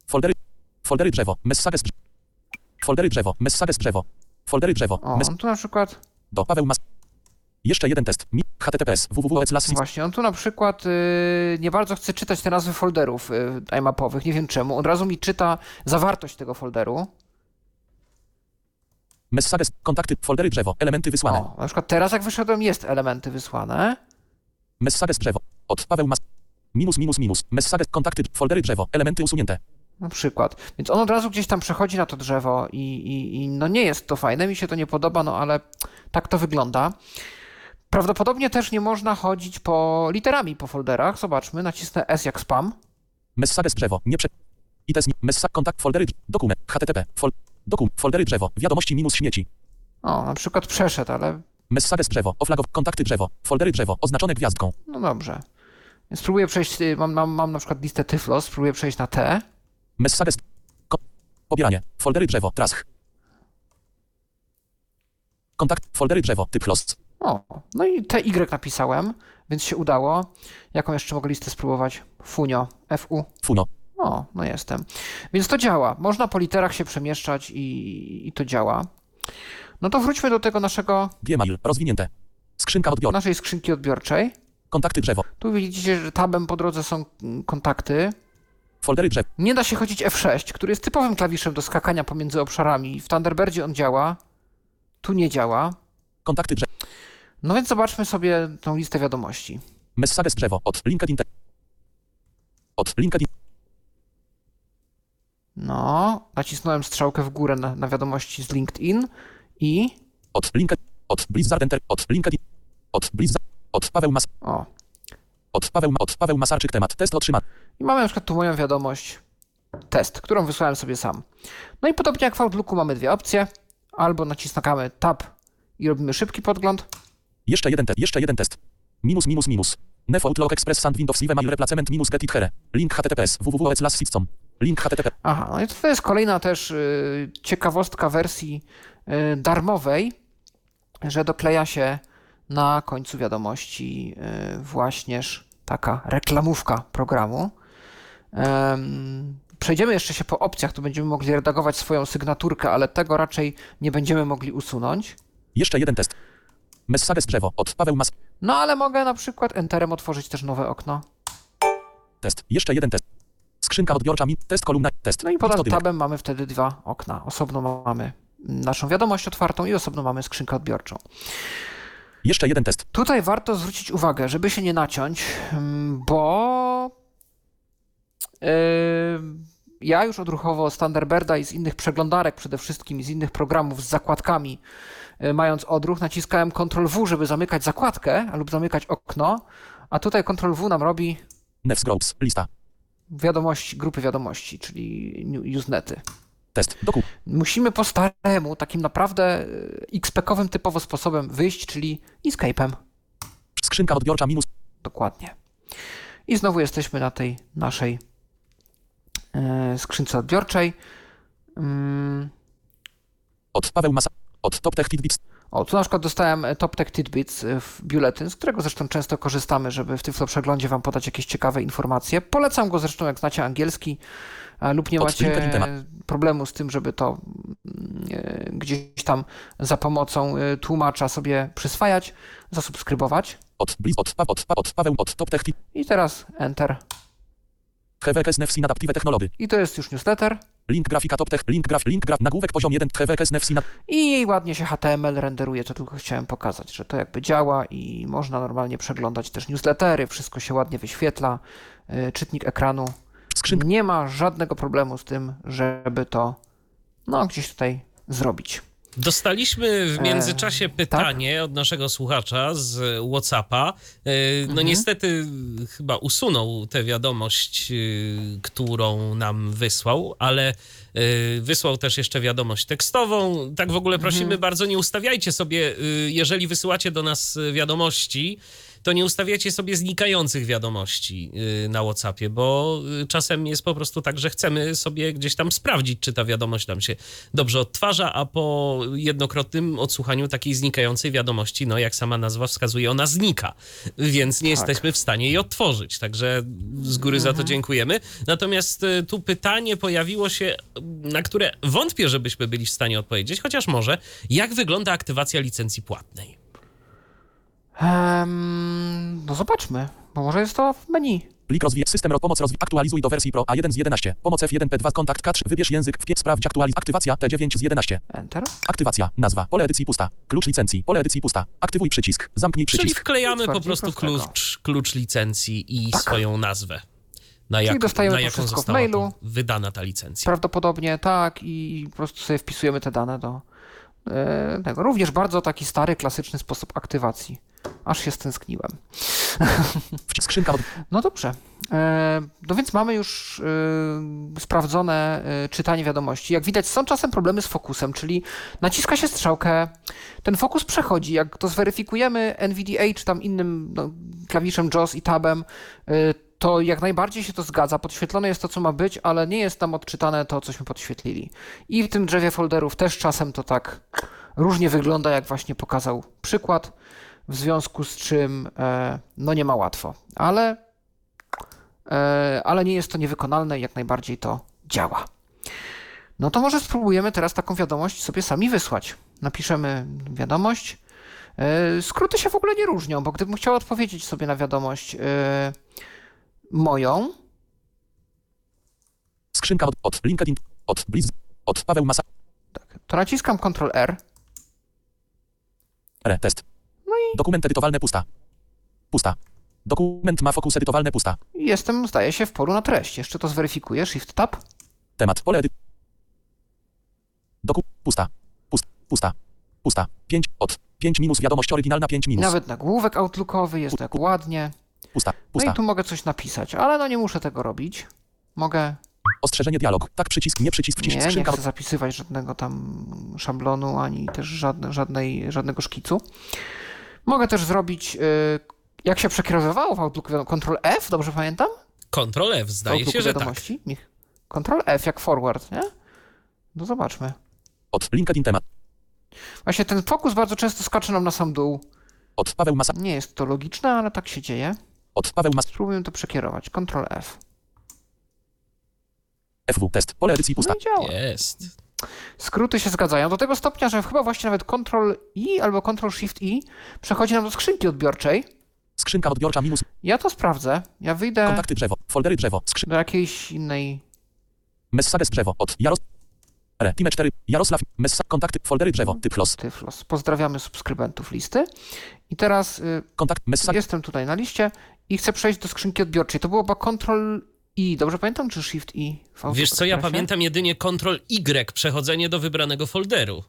Foldery. Foldery drzewo. Messages drzewo. Foldery drzewo. Messages drzewo. Foldery drzewo. O, Mes- tu na przykład do Paweł Mas. Jeszcze jeden test. Mi. HTTPS. www.las. Właśnie, on tu na przykład y, nie bardzo chce czytać te nazwy folderów y, iMapowych, nie wiem czemu. Od razu mi czyta zawartość tego folderu. Messages. Kontakty. Foldery drzewo. Elementy wysłane. O, na przykład teraz jak wyszedłem jest elementy wysłane. Messages drzewo. Od Paweł Mas. Minus minus minus. Messages. Kontakty. Foldery drzewo. Elementy usunięte. Na przykład. Więc on od razu gdzieś tam przechodzi na to drzewo i, i, i no nie jest to fajne, mi się to nie podoba, no ale tak to wygląda. Prawdopodobnie też nie można chodzić po literami po folderach. Zobaczmy, nacisnę S jak spam. Messages drzewo. Nie prze... ITS. Messa. Kontakt. Foldery. Dokument. HTTP. Fol... Dokum. Foldery drzewo. Wiadomości minus śmieci. O, na przykład przeszedł, ale Messages drzewo. Oflagow. Kontakty drzewo. Foldery drzewo. Oznaczone gwiazdką. no dobrze. Więc spróbuję przejść, y, mam, mam, mam na przykład listę Tyflos, spróbuję przejść na T. Messages. Pobieranie. Foldery drzewo. Trask. Kontakt. Foldery drzewo. Typ host. O, no i TY napisałem, więc się udało. Jaką jeszcze mogę listę spróbować? Funio, FU. Funo. O, no jestem. Więc to działa. Można po literach się przemieszczać i, i to działa. No to wróćmy do tego naszego, Gmail. Rozwinięte. Skrzynka odbiorcza. naszej skrzynki odbiorczej. Kontakty drzewo. Tu widzicie, że tabem po drodze są kontakty. Foldery drzewo. Nie da się chodzić F6, który jest typowym klawiszem do skakania pomiędzy obszarami. W Thunderbirdzie on działa. Tu nie działa. Kontakty drzewo. No więc zobaczmy sobie tą listę wiadomości. Messages drzewo. Od LinkedIn. Od LinkedIn. No, nacisnąłem strzałkę w górę na, na wiadomości z LinkedIn i Od LinkedIn. Od Blizzard Enter. Od LinkedIn. Od Blizzard. Od Paweł Mas. o. Od Paweł, od Paweł Masarczyk temat. Test otrzymany. I mamy na przykład tu moją wiadomość test, którą wysłałem sobie sam. No i podobnie jak w Outlooku mamy dwie opcje. albo naciskamy Tab i robimy szybki podgląd. Jeszcze jeden test. Jeszcze jeden test. Minus minus minus. Nef Outlook Express Sand Windows Live Mail Replacement minus Get It Here. Link https www.slash Link http. Aha, no i to jest kolejna też y, ciekawostka wersji y, darmowej, że dokleja się na końcu wiadomości y, właśnież taka reklamówka programu. Em, Przejdziemy jeszcze się po opcjach, tu będziemy mogli redagować swoją sygnaturkę, ale tego raczej nie będziemy mogli usunąć. Jeszcze jeden test. Messages drzewo. Od Paweł Mas. No ale mogę na przykład Enterem otworzyć też nowe okno. Test. Jeszcze jeden test. Skrzynka odbiorcza. Mi. Test kolumna. Test. No i pod tabem mamy wtedy dwa okna. Osobno mamy naszą wiadomość otwartą i osobno mamy skrzynkę odbiorczą. Jeszcze jeden test. Tutaj warto zwrócić uwagę, żeby się nie naciąć, mm, bo yy, ja już odruchowo z Thunderbirda i z innych przeglądarek przede wszystkim, i z innych programów z zakładkami, yy, mając odruch, naciskałem Ctrl-W, żeby zamykać zakładkę lub zamykać okno, a tutaj Ctrl-W nam robi Nefs Groups. Lista. wiadomości, grupy wiadomości, czyli new- usenety. Test. Doku. Musimy po staremu, takim naprawdę yy, XP-kowym typowo sposobem wyjść, czyli escape'em. Skrzynka odbiorcza minus. Dokładnie. I znowu jesteśmy na tej naszej e, skrzynce odbiorczej. Mm, Od Paweł Masa. Od Top Tech Tidbits. O, tu na przykład dostałem e, Top Tech Tidbits e, w biuletyn, z którego zresztą często korzystamy, żeby w Tyflo Przeglądzie Wam podać jakieś ciekawe informacje. Polecam go zresztą, jak znacie angielski lub nie macie problemu z tym, żeby to mm, e, gdzieś tam za pomocą e, tłumacza sobie przyswajać, zasubskrybować. Od Blizz. Od, pa, od, pa, od Paweł. Od Top Tech. I teraz Enter. HWKS Nefsin Adaptive Technology. I to jest już newsletter. Link grafika Top Tech. Link graf. Link graf. Nagłówek poziom 1. HWKS Nefsin I ładnie się HTML renderuje, to tylko chciałem pokazać, że to jakby działa i można normalnie przeglądać też newslettery, wszystko się ładnie wyświetla, yy, czytnik ekranu. Nie ma żadnego problemu z tym, żeby to no, gdzieś tutaj zrobić. Dostaliśmy w E, międzyczasie tak? pytanie od naszego słuchacza z WhatsAppa. E, No Mhm. niestety chyba usunął tę wiadomość, e, którą nam wysłał, ale wysłał też jeszcze wiadomość tekstową. Tak w ogóle prosimy Mhm. bardzo, nie ustawiajcie sobie, jeżeli wysyłacie do nas wiadomości, to nie ustawiacie sobie znikających wiadomości y, na WhatsAppie, bo y, czasem jest po prostu tak, że chcemy sobie gdzieś tam sprawdzić, czy ta wiadomość nam się dobrze odtwarza, a po jednokrotnym odsłuchaniu takiej znikającej wiadomości, no jak sama nazwa wskazuje, ona znika, więc nie Tak. jesteśmy w stanie jej odtworzyć, także z góry za to dziękujemy. Natomiast y, tu pytanie pojawiło się, na które wątpię, żebyśmy byli w stanie odpowiedzieć, chociaż może, jak wygląda aktywacja licencji płatnej? Em, no zobaczmy, bo może jest to w menu. Plik rozwij. System ro- pomoc rozwij. Aktualizuj do wersji Pro A1 z 11. Pomoc F1P2 kontakt K3. Wybierz język. Wpisz sprawdź aktualiz. Aktywacja T9 z 11. Enter. Aktywacja. Nazwa. Pole edycji pusta. Klucz licencji. Pole edycji pusta. Aktywuj przycisk. Zamknij Czyli przycisk. wklejamy Nic po prostu klucz, klucz licencji i Tak. swoją nazwę. Na, jak, dostajemy na to jaką wszystko w mailu. wydana ta licencja. Prawdopodobnie tak i po prostu sobie wpisujemy te dane do tego. Również bardzo taki stary, klasyczny sposób aktywacji. Aż się stęskniłem. (laughs) Skrzynka. No dobrze. E, No więc mamy już e, sprawdzone e, czytanie wiadomości. Jak widać, są czasem problemy z fokusem, czyli naciska się strzałkę, ten fokus przechodzi. Jak to zweryfikujemy NVDA czy tam innym no, klawiszem JAWS i tabem, e, to jak najbardziej się to zgadza. Podświetlone jest to, co ma być, ale nie jest tam odczytane to, cośmy podświetlili. I w tym drzewie folderów też czasem to tak różnie wygląda, jak właśnie pokazał przykład, w związku z czym e, no nie ma łatwo. Ale E, ale nie jest to niewykonalne i jak najbardziej to działa. No to może spróbujemy teraz taką wiadomość sobie sami wysłać. Napiszemy wiadomość. E, Skróty się w ogóle nie różnią, bo gdybym chciał odpowiedzieć sobie na wiadomość moją, Skrzynka od... Od LinkedIn. Od Blizz. Od Paweł Masa. to naciskam Ctrl R. R. Test. No i Dokument edytowalne pusta. Pusta. Dokument ma fokus edytowalne pusta. jestem, zdaje się, w polu na treść. Jeszcze to zweryfikuję. Shift Tab. Temat. Pole edy... Doku... Pusta. Pust... Pusta. Pusta. 5. Od. 5 minus. Wiadomość oryginalna 5 I minus. nawet nagłówek outlookowy jest tak ładnie. Pusta. No Pusta. i tu mogę coś napisać, ale no nie muszę tego robić. Mogę Ostrzeżenie dialog. Tak przycisk, nie przycisk, wcisk Nie, nie chcę zapisywać żadnego tam szablonu, ani też żadne, żadnej, żadnego szkicu. Mogę też zrobić, y, jak się przekierowywało w Outlook, Ctrl F, dobrze pamiętam? Ctrl F, zdaje Outlooku się, że tak. wiadomości. Mich- Ctrl F jak forward, nie? No zobaczmy. Od LinkedIn temat. Właśnie ten fokus bardzo często skacze nam na sam dół. Od Paweł Masa. Nie jest to logiczne, ale tak się dzieje. Od Paweł Mas. Spróbujmy to przekierować. Ctrl F. FW test. Pole edycji pusta. No i działa. Jest. Skróty się zgadzają do tego stopnia, że chyba właśnie nawet Ctrl I albo Ctrl Shift I przechodzi nam do skrzynki odbiorczej. Skrzynka odbiorcza minus. Ja to sprawdzę. Ja wyjdę Kontakty drzewo. Foldery drzewo. Skrzyn. do jakiejś innej. Messages drzewo. Od Jaros. R. Time 4. Jarosław. Messa. Kontakty. Foldery drzewo. Typ los. Tyflos. Pozdrawiamy subskrybentów listy. I teraz y, Kontakt. Messa. jestem tutaj na liście i chcę przejść do skrzynki odbiorczej. To było chyba Ctrl I, dobrze pamiętam, czy Shift I? Outlook Wiesz co, ja pamiętam jedynie Ctrl Y, przechodzenie do wybranego folderu.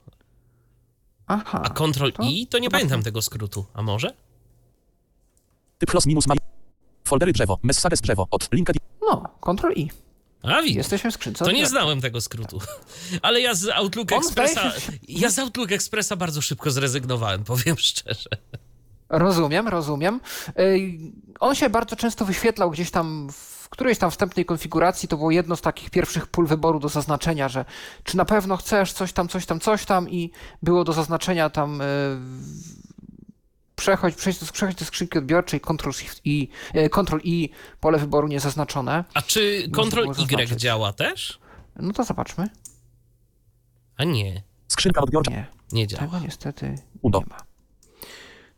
Aha. A Ctrl to I to nie chyba pamiętam to. tego skrótu. A może? Typ los minus ma. Foldery drzewo. Messages drzewo. Od LinkedIn. No, Ctrl I. A widzisz. Jesteśmy w skrzynce To nie znałem tego skrótu. (laughs) Ale ja z Outlook On Expressa. się- Ja z Outlook Expressa bardzo szybko zrezygnowałem, powiem (laughs) szczerze. Rozumiem, rozumiem. Ej, On się bardzo często wyświetlał gdzieś tam w którejś tam wstępnej konfiguracji. To było jedno z takich pierwszych pól wyboru do zaznaczenia, że czy na pewno chcesz coś tam, coś tam, coś tam i było do zaznaczenia tam e, przechodź, przejdź do, przechodź do skrzynki odbiorczej, Ctrl Shift i e, Ctrl I, pole wyboru niezaznaczone. A czy Ctrl Y zaznaczyć. działa też? No to zobaczmy. A nie, Skrzynka odbiorcza. Nie, nie działa. tego niestety Udo. nie ma.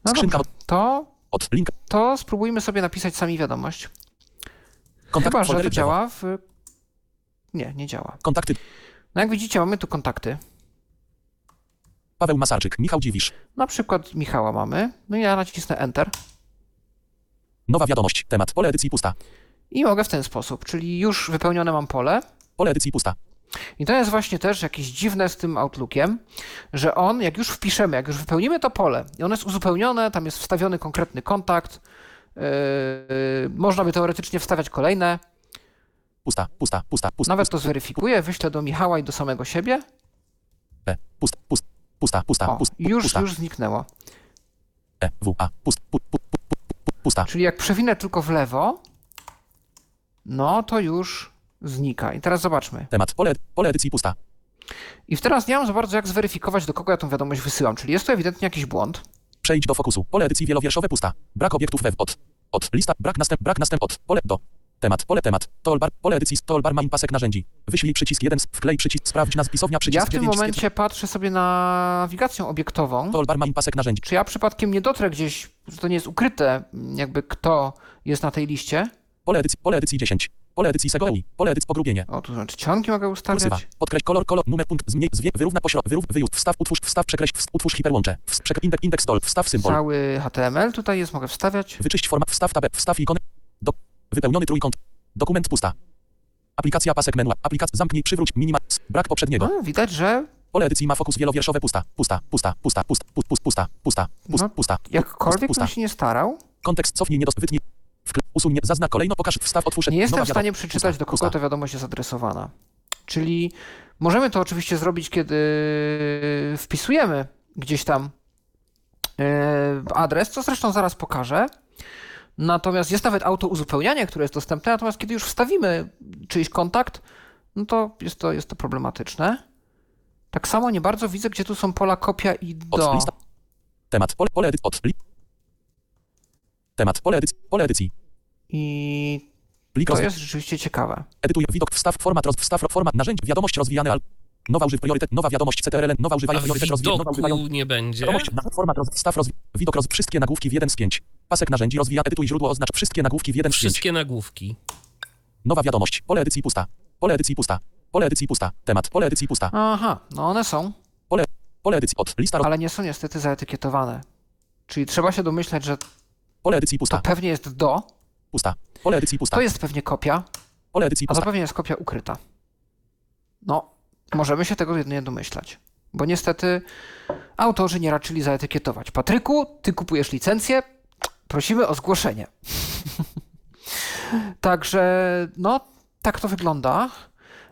No Skrzynka dobrze, to, Od link. to spróbujmy sobie napisać sami wiadomość. Kontakt. Chyba, że działa w... Nie, nie działa. Kontakty. No jak widzicie, mamy tu kontakty. Paweł Masarczyk. Michał Dziwisz. Na przykład Michała mamy. No i ja nacisnę Enter Nowa wiadomość. Temat. Pole edycji pusta. i mogę w ten sposób, czyli już wypełnione mam pole. Pole edycji pusta. I to jest właśnie też jakieś dziwne z tym Outlookiem, że on, jak już wpiszemy, jak już wypełnimy to pole i ono jest uzupełnione, tam jest wstawiony konkretny kontakt, yy, można by teoretycznie wstawiać kolejne, Pusta. Pusta. Pusta. Pusta. nawet to zweryfikuję, wyślę do Michała i do samego siebie. P. Pusta. Pusta. Pusta. Pusta. O, Pusta. już, pusta. już zniknęło. E. W. A. Pust. Pu, pu, pu, pu, pu, pusta. Czyli jak przewinę tylko w lewo, no to już znika. I teraz zobaczmy. Temat. Pole, pole edycji pusta. I teraz nie mam za bardzo jak zweryfikować, do kogo ja tą wiadomość wysyłam. Czyli jest tu ewidentnie jakiś błąd. Przejdź do fokusu. Pole edycji wielowierszowe pusta. Brak obiektów web od. Od. Lista. Brak następ. Brak następ od. Pole do. Temat. Pole temat. Toolbar. Pole edycji. Toolbar ma pasek narzędzi. Wyślij przycisk 1. Wklej przycisk. Sprawdź nazw pisownia przycisk Ja w tym 9. momencie patrzę sobie na nawigację obiektową. Toolbar ma pasek narzędzi. Czy ja przypadkiem nie dotrę gdzieś, że to nie jest ukryte, jakby kto jest na tej liście? Pole edycji. Pole edycji 10. Pole edycji SEGOI. Pole edycji pogrubienie. O, tu znaczy czcionki mogę Kursywa. ustawiać. Podkreśl kolor, kolor, numer, punkt, zmień, zwie, wyrówna pośrodek, wyrów, wyjów, wstaw, utwórz, wstaw, przekreśl, wst- utwórz hiperłącze, wst- przek- indeks, indeks stol, wstaw symbol, Cały HTML tutaj jest, mogę wstawiać. wyczyść format, wstaw tabę, wstaw ikonę, wypełniony trójkąt, dokument pusta. Aplikacja pasek menu, aplikacja, zamknij, przywróć, minima, brak poprzedniego. No, widać, że Pole edycji ma fokus wielowierszowe pusta, pusta, pusta, pusta, pusta, pusta, pusta, pusta, pusta, No, pusta. jakkolwiek pusta. bym się nie starał, Kontekst cofnij, nie dos, wytnij, usuń, nie- zazna kolejno, pokaż, wstaw, otwórz, nie jestem w stanie wiadomość. przeczytać, Pusta, do kogo pusta. ta wiadomość jest adresowana. Czyli możemy to oczywiście zrobić, kiedy wpisujemy gdzieś tam e, adres, co zresztą zaraz pokażę. Natomiast jest nawet auto uzupełnianie, które jest dostępne, natomiast kiedy już wstawimy czyjś kontakt, no to jest to, jest to problematyczne. Tak samo nie bardzo widzę, gdzie tu są pola kopia i do. Temat, pole, pole edycji, od, temat, pole edycji, pole edycji, I to jest rzeczywiście ciekawe. Edytuj widok, wstaw, format, roz, wstaw, format, narzędzi, wiadomość rozwijane, al, nowa używ, priorytet, nowa wiadomość, CTRL, nowa używają, priorytet, rozwijane, nowa używają, nie będzie? wiadomość, na, format, roz, wstaw, roz, widok, roz, wszystkie nagłówki w 1 z 5, pasek narzędzi, rozwija, edytuj źródło, oznacz wszystkie nagłówki w 1 z 5, Wszystkie nagłówki. nowa wiadomość, pole edycji pusta, pole edycji pusta, pole edycji pusta, temat, pole edycji pusta, Aha, no one są, pole edycji, od, lista, roz, ale nie są niestety zaetykietowane. Czyli trzeba się domyślać, że pole edycji to pusta, pewnie jest do, pusta, pole edycji pusta, to jest pewnie kopia, pole edycji a to pusta, pewnie jest kopia ukryta. No, możemy się tego jedynie domyślać. Bo niestety autorzy nie raczyli zaetykietować. Patryku, ty kupujesz licencję, prosimy o zgłoszenie. (laughs) Także, no, Tak to wygląda,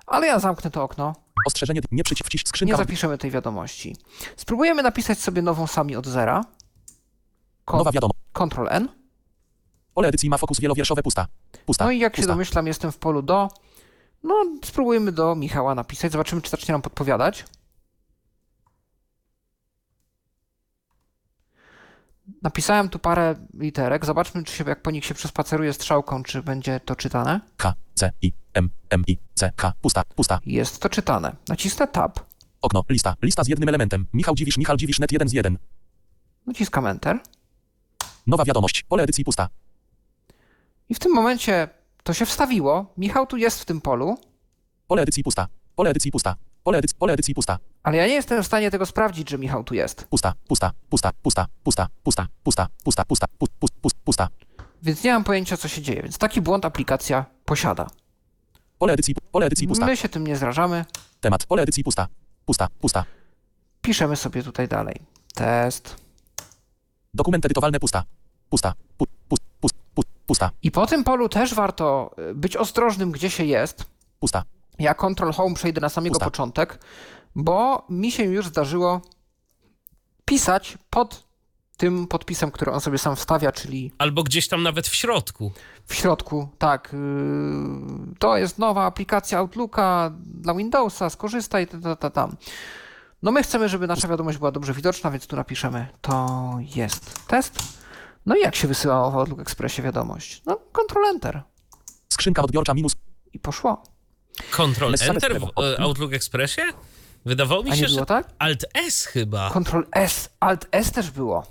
ale ja zamknę to okno. Ostrzeżenie, nie przycisk, wcisk, Nie skrzynka, zapiszemy tej wiadomości. Spróbujemy napisać sobie nową sami od zera. Kon- nowa wiadomość. Ctrl N. Pole edycji ma fokus wielowierszowe, pusta. Pusta. No i jak się pusta. domyślam, jestem w polu do. No, spróbujmy do Michała napisać. Zobaczymy, czy zacznie nam podpowiadać. Napisałem tu parę literek. Zobaczmy, czy się, jak po nich się przespaceruje strzałką, czy będzie to czytane. K, C, I, M, M, I, C, K, pusta, pusta. Jest to czytane. Nacisnę Tab. Okno, lista, lista z jednym elementem. Michał Dziwisz, Michał Dziwisz, net 1 z 1. Naciskam Enter. Nowa wiadomość, pole edycji pusta. I w tym momencie to się wstawiło. Michał tu jest w tym polu, Pole edycji pusta. Pole edycji pusta. Pole edycji, pole edycji pusta. ale ja nie jestem w stanie tego sprawdzić, że Michał tu jest. Pusta, pusta, pusta, pusta, pusta, pusta, pusta, pusta, pusta, pust, pust, pust, pusta. Więc nie mam pojęcia, co się dzieje. Więc taki błąd aplikacja posiada. Pole edycji, pole edycji pusta. My się tym nie zrażamy. Temat, pole edycji pusta. Pusta, pusta. Piszemy sobie tutaj dalej. Test. Dokument edytowalny pusta. Pusta, pu, pust, pust, pust, pusta, I po tym polu też warto y, być ostrożnym, gdzie się jest. pusta. Ja Ctrl Home przejdę na samego Pusta. początek, bo mi się już zdarzyło pisać pod tym podpisem, który on sobie sam wstawia, czyli Albo gdzieś tam nawet w środku. w środku. Tak, yy, to jest nowa aplikacja Outlooka dla Windowsa, skorzystaj, ta, ta, ta, tam. No my chcemy, żeby nasza wiadomość była dobrze widoczna, więc tu napiszemy to jest test. No i jak się wysyłało w Outlook Expressie wiadomość? No, Ctrl Enter Skrzynka odbiorcza minus. i poszło. Same Enter w e, Outlook Expressie? Wydawało mi się, nie że było tak? Alt S chyba. Ctrl S, Alt S też było.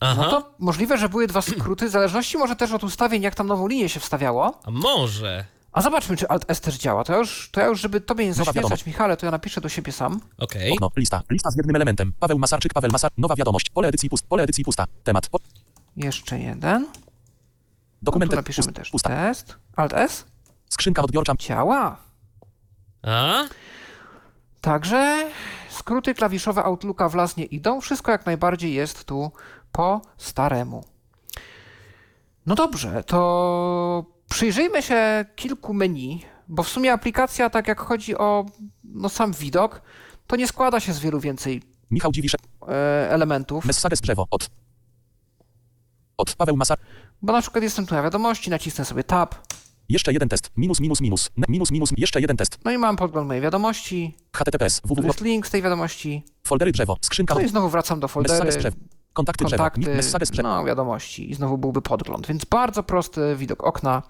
Aha, No to możliwe, że były dwa skróty, w zależności może też od ustawień, jak tam nową linię się wstawiało. a może. A zobaczmy, czy Alt S też działa. To ja już, to ja już żeby tobie nie zaśmiecać, wiadomość. Michale, to ja napiszę do siebie sam. Okej. Okno, lista, lista z jednym elementem. Paweł Masarczyk, Paweł Masar. Nowa wiadomość, pole edycji pust, pole edycji pusta. Temat, po, Jeszcze jeden. Dokument tu napiszemy też pusta. test. Alt S. Skrzynka odbiorcza. Działa. A? Także skróty klawiszowe Outlooka w las nie idą. Wszystko jak najbardziej jest tu po staremu. No dobrze, to przyjrzyjmy się kilku menu, bo w sumie aplikacja, tak jak chodzi o no, sam widok, to nie składa się z wielu więcej Michał Dziwisz, e, elementów. Messages drzewo, od. Od Paweł Masar. Bo na przykład jestem tu na wiadomości, nacisnę sobie tab, Jeszcze jeden test. Minus, minus, minus. Minus, minus, jeszcze jeden test. no i mam podgląd mojej wiadomości, HTTPS, www. jest link z tej wiadomości, Foldery drzewo, skrzynka no od. i znowu wracam do foldery, Messages drzewo. Kontakty drzewo. kontakty, drzewo. no wiadomości i znowu byłby podgląd, więc bardzo prosty widok okna,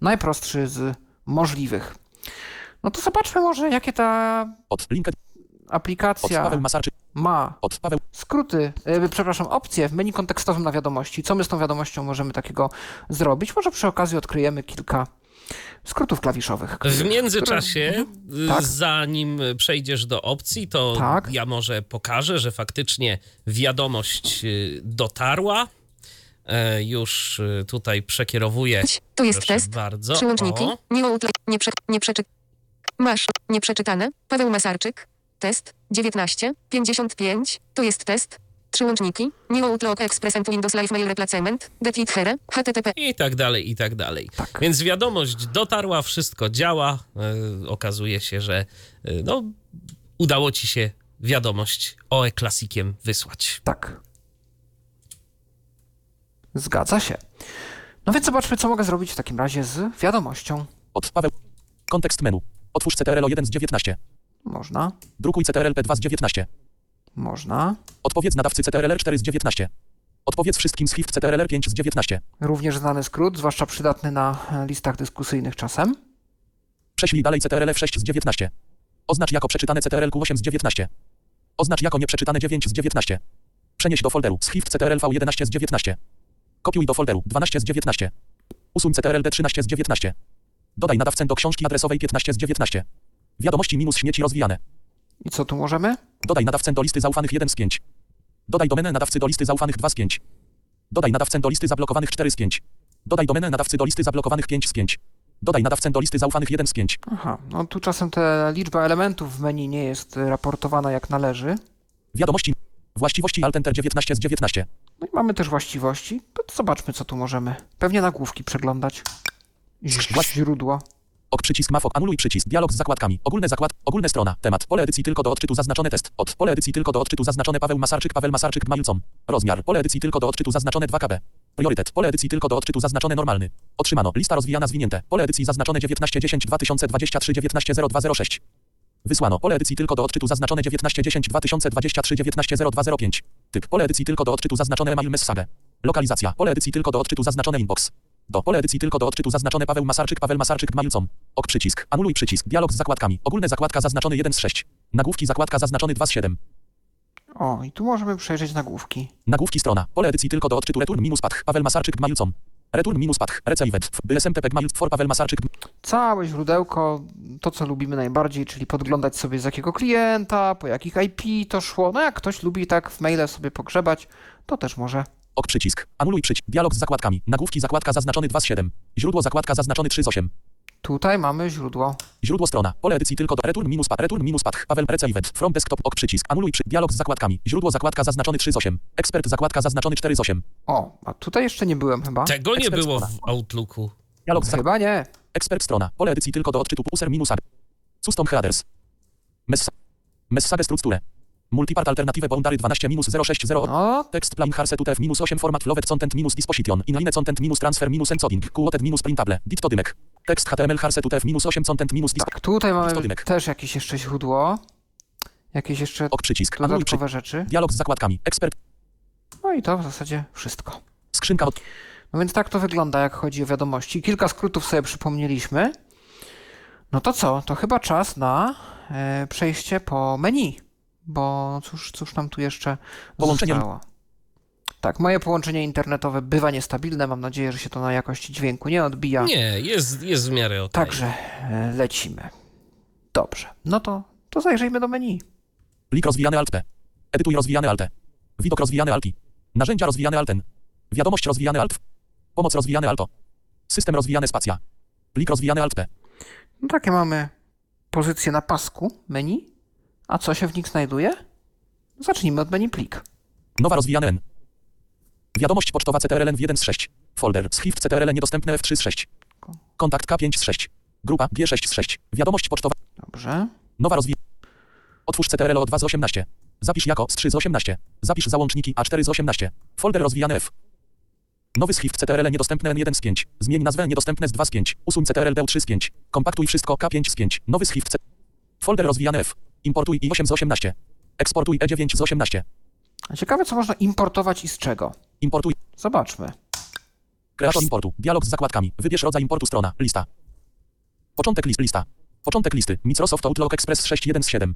najprostszy z możliwych. No to zobaczmy może, jakie ta Od Linked, od aplikacja Paweł Masarczyk, ma od Paweł. skróty, e, przepraszam, opcje w menu kontekstowym na wiadomości. Co my z tą wiadomością możemy takiego zrobić? Może przy okazji odkryjemy kilka skrótów klawiszowych. W międzyczasie, które- y, Tak. zanim przejdziesz do opcji, to Tak. ja może pokażę, że faktycznie wiadomość y, dotarła. E, Już y, tutaj przekierowuję. To jest Proszę test. bardzo. Przełączniki. O, Nie, outle- nie, prze, nie przeczy... Masz. Nieprzeczytane. Paweł Masarczyk. Test. 19. 55. To jest test. Przełączniki. New Outlook Express and Windows Live Mail Replacement. Get here. HTTP. I tak dalej, i tak dalej. Tak. Więc wiadomość dotarła, wszystko działa. E, okazuje się, że e, no, udało ci się wiadomość OE klasikiem wysłać. Tak. Zgadza się. No więc zobaczmy, co mogę zrobić w takim razie z wiadomością. Od Paweł. Kontekst menu. Otwórz CTRL 1 z 19. Można, Drukuj CTRL P2 z 19. można. Odpowiedz nadawcy CTRL 4 z 19. Odpowiedz wszystkim z HIFT CTRL 5 z 19. Również znany skrót, zwłaszcza przydatny na e, listach dyskusyjnych czasem. Prześlij dalej CTRL 6 z 19. Oznacz jako przeczytane CTRL Q8 z 19. Oznacz jako nieprzeczytane 9 z 19. Przenieś do folderu z HIFT CTRL V11 z 19. Kopiuj do folderu 12 z 19. Usuń CTRL D13 z 19. Dodaj nadawcę do książki adresowej 15 z 19. Wiadomości minus śmieci rozwijane. I co tu możemy? Dodaj nadawcę do listy zaufanych 1 z 5. Dodaj domenę nadawcy do listy zaufanych 2 z 5. Dodaj nadawcę do listy zablokowanych 4 z 5. Dodaj domenę nadawcy do listy zablokowanych 5 z 5. Dodaj nadawcę do listy zaufanych 1 z 5. Aha, no tu czasem ta liczba elementów w menu nie jest raportowana jak należy. Wiadomości. Właściwości Altenter 19 z 19. No i mamy też właściwości. To zobaczmy, co tu możemy. Pewnie nagłówki przeglądać. Ź- Właś- Źródło. Ok przycisk mafok. Anuluj przycisk. Dialog z zakładkami. Ogólne zakład. Ogólne strona. Temat. Pole edycji tylko do odczytu zaznaczone test. Od. Pole edycji tylko do odczytu zaznaczone Paweł Masarczyk. Paweł Masarczyk Gmajulcom. Rozmiar. Pole edycji tylko do odczytu zaznaczone 2 KB. Priorytet. Pole edycji tylko do odczytu zaznaczone normalny. Otrzymano. Lista rozwijana zwinięte. Pole edycji zaznaczone 1910 2023 190206. Wysłano. Pole edycji tylko do odczytu zaznaczone 1910 2023 190205. Typ. Pole edycji tylko do odczytu zaznaczone email message. Lokalizacja. Pole edycji tylko do odczytu zaznaczone inbox. Do. Pole edycji tylko do odczytu zaznaczone Paweł Masarczyk. Paweł Masarczyk Gmajulcom. Ok przycisk. Anuluj przycisk. Dialog z zakładkami. Ogólne zakładka zaznaczony 1 z 6. Nagłówki zakładka zaznaczony 2 z 7. O, i tu możemy przejrzeć nagłówki. Nagłówki strona. Pole edycji tylko do odczytu return minus path. Paweł Masarczyk Gmajulcom. Return minus path. Receivet. BSMTP Gmajulc for Paweł Masarczyk. Całe źródełko, to co lubimy najbardziej, czyli podglądać sobie z jakiego klienta, po jakich IP to szło. No jak ktoś lubi tak w maile sobie pogrzebać, to też może. Ok przycisk. Anuluj przycisk. Dialog z zakładkami. Nagłówki zakładka zaznaczony 2 z 7. Źródło zakładka zaznaczony 3 z 8. Tutaj mamy źródło. Źródło strona. Pole edycji tylko do return minus path. Return minus path. Paweł Receivet. From desktop. Ok przycisk. Anuluj przy. Dialog z zakładkami. Źródło zakładka zaznaczony 3 z 8. Ekspert zakładka zaznaczony 4 z 8. O, a tutaj jeszcze nie byłem chyba. Tego nie Ekspert było strona. w Outlooku. Dialog z zak- Chyba nie. Ekspert strona. Pole edycji tylko do odczytu user minus a. Custom headers. Mess Message strukturę. Multipart alternative boundary 12 minus 060. No, Tekst plain harse tutf minus 8 format flovet content minus disposition. Inline content minus transfer minus encoding. Quoted minus printable. Ditto dymek. Tekst html harse tutf minus 8 content minus dis... tak, tutaj mamy też jakieś jeszcze źródło. Jakieś jeszcze Ok przycisk. Anuluj przy... dodatkowe rzeczy. Dialog z zakładkami. Ekspert. No i to w zasadzie wszystko. Skrzynka od... No więc tak to wygląda, jak chodzi o wiadomości. Kilka skrótów sobie przypomnieliśmy. No to co? To chyba czas na e, przejście po menu. Bo cóż, cóż nam tu jeszcze Połączenie- zostało? Tak, moje połączenie internetowe bywa niestabilne. Mam nadzieję, że się to na jakości dźwięku nie odbija. Nie, jest, jest w miarę okej. Także e, lecimy. Dobrze. No to, to zajrzyjmy do menu. Plik rozwijany alt P. Edytuj rozwijany alt. E. Widok rozwijany alt I. Narzędzia rozwijany alt N. Wiadomość rozwijany alt. Pomoc rozwijany alto. System rozwijany spacja. Plik rozwijany alt P. No takie mamy pozycję na pasku menu. A co się w nich znajduje? Zacznijmy od menu plik. Nowa rozwijany N. Wiadomość pocztowa CTRL-N w 1 z 6. Folder. Swift CTRL niedostępne F3 z 6. Kontakt K5 z 6. Grupa G6 z 6. Wiadomość pocztowa. Dobrze. Nowa rozwij. Otwórz CTRL o 2 z 18. Zapisz jako z 3 z 18. Zapisz załączniki A4 z 18. Folder rozwijany F. Nowy Swift CTRL niedostępne N1 z 5. Zmień nazwę niedostępne z 2 z 5. Usuń CTRL D3 z 5. Kompaktuj wszystko K5 z 5. Nowy Swift C. Folder rozwijany F. Importuj i8 z 18. Eksportuj E9 z 18. A ciekawe, co można importować i z czego. Importuj. Zobaczmy. Kreator importu. Dialog z zakładkami. Wybierz rodzaj importu strona. Lista. Początek list. Lista. Początek listy. Microsoft Outlook Express 6.1 z 7.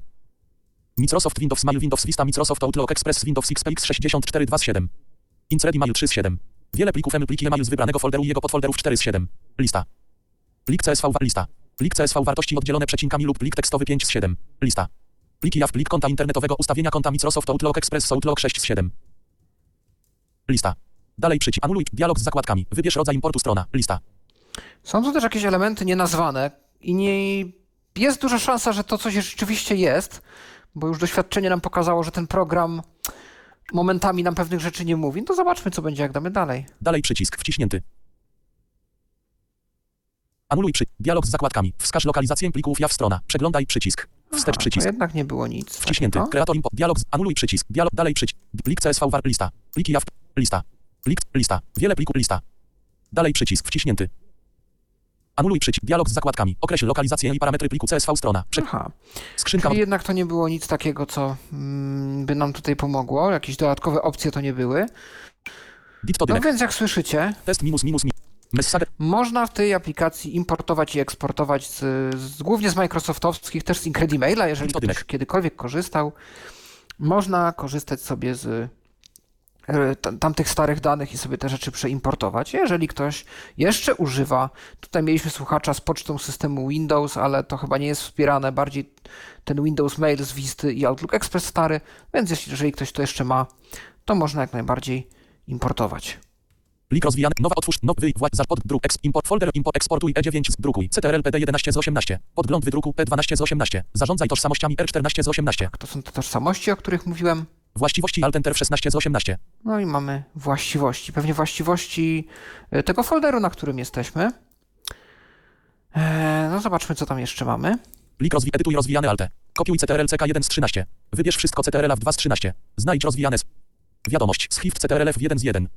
Microsoft Windows Mail Windows Vista Microsoft Outlook Express Windows XPX 64.2 z 7. Inc Ready Mail 3 z 7. Wiele plików M pliki e-mail z wybranego folderu i jego podfolderów 4 z 7. Lista. Plik CSV lista. Plik CSV wartości oddzielone przecinkami lub plik tekstowy 5 z 7. Lista. Pliki JAW plik konta internetowego ustawienia konta Microsoft Outlook Express Outlook 6 z 7. Lista. Dalej przycisk. Anuluj dialog z zakładkami. Wybierz rodzaj importu strona. Lista. Są tu też jakieś elementy nienazwane i nie jest duża szansa, że to coś rzeczywiście jest, bo już doświadczenie nam pokazało, że ten program momentami nam pewnych rzeczy nie mówi. No to zobaczmy, co będzie, jak damy dalej. Dalej przycisk wciśnięty. Anuluj przy. Dialog z zakładkami. Wskaż lokalizację plików JAW strona. Przeglądaj przycisk. Wstecz Aha, przycisk. Jednak nie było nic. Wciśnięty. takiego. Kreator import. Dialog. z- Anuluj przycisk. Dialog. Dalej przycisk. Plik CSV war. Lista. Pliki JAW. Lista. Plik. Lista. Wiele plików. Lista. Dalej przycisk. Wciśnięty. Anuluj przycisk. Dialog z zakładkami. Określ lokalizację i parametry pliku CSV strona. Prze Aha. skrzynka. Czyli jednak to nie było nic takiego, co mm, by nam tutaj pomogło. Jakieś dodatkowe opcje to nie były. No więc jak słyszycie, Test minus minus minus. Można w tej aplikacji importować i eksportować z, z, głównie z Microsoftowskich, też z Incredimaila, jeżeli ktoś kiedykolwiek korzystał. Można korzystać sobie z e, tam- tamtych starych danych i sobie te rzeczy przeimportować. Jeżeli ktoś jeszcze używa, tutaj mieliśmy słuchacza z pocztą systemu Windows, ale to chyba nie jest wspierane, bardziej ten Windows Mail z Visty i Outlook Express stary, więc jeżeli ktoś to jeszcze ma, to można jak najbardziej importować. Plik rozwijany. Nowa otwórz. Nowy wyj. Wła- za- Pod druk. Ex, import folder. Import. Eksportuj E9 z drukuj. CTRL PD 11 z 18. Podgląd wydruku P12 z 18. Zarządzaj tożsamościami R14 z 18. To są te tożsamości, o których mówiłem. Właściwości Alt Enter 16 z 18. No i mamy właściwości. Pewnie właściwości e, tego folderu, na którym jesteśmy. Eee, no zobaczmy, co tam jeszcze mamy. Plik rozwi edytuj rozwijane alte. Kopiuj CTRL CK1 z 13. Wybierz wszystko CTRL w 2 z 13. Znajdź rozwijane z... Wiadomość. Shift CTRL F1 z 1.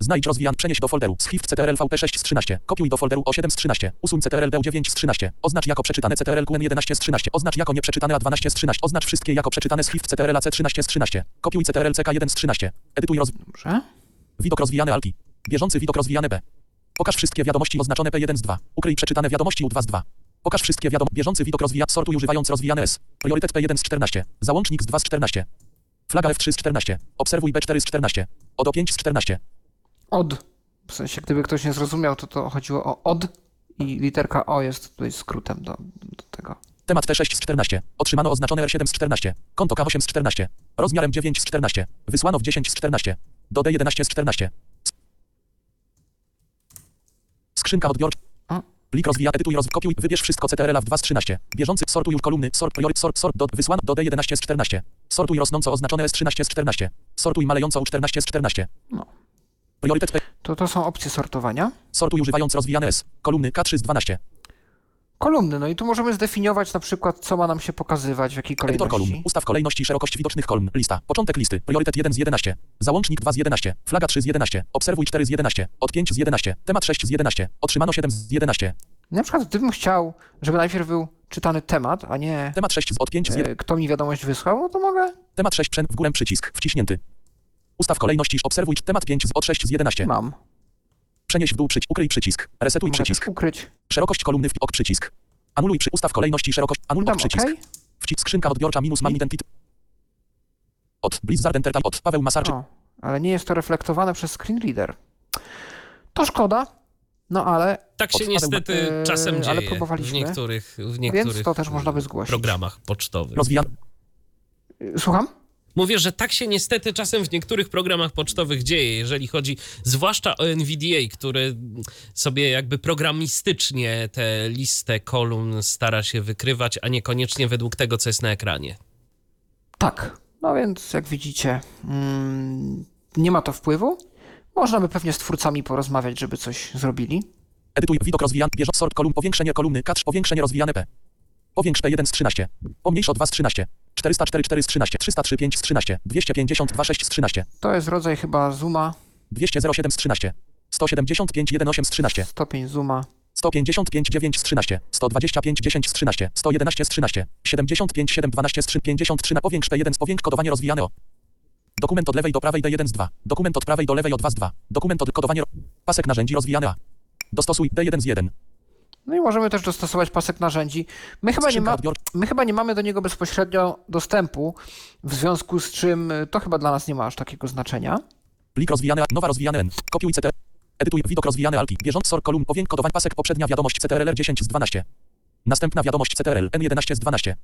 Znajdź rozwijane. Przenieś do folderu. Shift CTRL VP6 z 13. Kopiuj do folderu O7 z 13. Usuń CTRL D9 z 13. Oznacz jako przeczytane CTRL QN11 z 13. Oznacz jako nieprzeczytane A12 z 13. Oznacz wszystkie jako przeczytane Shift CTRL AC13 z 13. Kopiuj CTRL CK1 z 13. Edytuj roz... Dobrze. Widok rozwijany alki. Bieżący widok rozwijany B. Pokaż wszystkie wiadomości oznaczone P1 z 2. Ukryj przeczytane wiadomości U2 z 2. Pokaż wszystkie wiadomości. Bieżący widok rozwija. Sortuj używając rozwijane S. Priorytet P1 z 14. Załącznik z 2 z 14. Flaga F3 z 14. Obserwuj B4 z 14. ODO 5 z 14. Od. W sensie, gdyby ktoś nie zrozumiał, to to chodziło o od i literka O jest tutaj skrótem do, do tego. Temat T6 z 14. Otrzymano oznaczone R7 z 14. Konto K8 z 14. Rozmiarem 9 z 14. Wysłano w 10 z 14. Do D11 z 14. Skrzynka odbiorcza. Plik rozwija, edytuj, roz, kopiuj, wybierz wszystko CTRL w 2 z 13. Bieżący, sortuj już kolumny, sort, priorytet, sort, sort, do, wysłano do D11 z 14. Sortuj rosnąco oznaczone S13 z 14. Sortuj malejąco U14 z 14. No. Priorytet P. To to są opcje sortowania. Sortuj używając rozwijane S. Kolumny K3 z 12. Kolumny, no i tu możemy zdefiniować na przykład, co ma nam się pokazywać, w jakiej Edytor kolumn. kolejności. Ustaw kolejność i szerokość widocznych kolumn. Lista. Początek listy. Priorytet 1 z 11. Załącznik 2 z 11. Flaga 3 z 11. Obserwuj 4 z 11. Od 5 z 11. Temat 6 z 11. Otrzymano 7 z 11. Na przykład gdybym chciał, żeby najpierw był czytany temat, a nie Temat 6 z od 5 z 1. e, kto mi wiadomość wysłał, no to mogę. Temat 6 przed w górę przycisk. Wciśnięty. Ustaw kolejność i obserwuj temat 5 z od 6 z 11. Mam. Przenieś w dół przycisk. Ukryj przycisk. Resetuj Mogę przycisk. ukryć. Szerokość kolumny w ok przycisk. Anuluj przy ustaw kolejności szerokość. Anuluj Dam przycisk. OK. Wcisk skrzynka odbiorcza minus mam identity. Od Blizzard Entertainment. Od Paweł Masarczyk. O, ale nie jest to reflektowane przez screen reader. To szkoda, no ale Tak się niestety Eee, czasem ale dzieje w próbowaliśmy. niektórych, w niektórych więc to też można by zgłosić. programach pocztowych. Rozwijany. Y, Słucham? Mówię, że tak się niestety czasem w niektórych programach pocztowych dzieje, jeżeli chodzi zwłaszcza o NVDA, który sobie jakby programistycznie tę listę kolumn stara się wykrywać, a niekoniecznie według tego, co jest na ekranie. Tak. No więc jak widzicie, mm, nie ma to wpływu. Można by pewnie z twórcami porozmawiać, żeby coś zrobili. Edytuj widok rozwijany. Bieżący sort kolumn. Powiększenie kolumny K3. Powiększenie rozwijane P. Powiększ P1 z 13. Pomniejsz o 2 z 13. 404 4 z 13. 303 5 z 13. 252 6 z 13. To jest rodzaj chyba zooma, 207 z 13. 175 18 z 13. stopień zooma. 155 9 z 13. 125 10 z 13. 111 z 13. 75 7 12 z 3. 53 na powiększ P1 z powiększ kodowanie rozwijane o. Dokument od lewej do prawej D1 z 2. Dokument od prawej do lewej o 2 z 2. Dokument od kodowanie pasek narzędzi rozwijane A. Dostosuj D1 z 1. No i możemy też dostosować pasek narzędzi. My chyba, nie ma, my chyba nie mamy do niego bezpośrednio dostępu, w związku z czym y, to chyba dla nas nie ma aż takiego znaczenia. Plik rozwijany. Nowa rozwijane N. Kopiuj CT. Edytuj widok rozwijany alki. Bieżący sort kolumn powięk kodowań pasek poprzednia wiadomość CTRL 10 z 12. Następna wiadomość CTRL N11 z 12.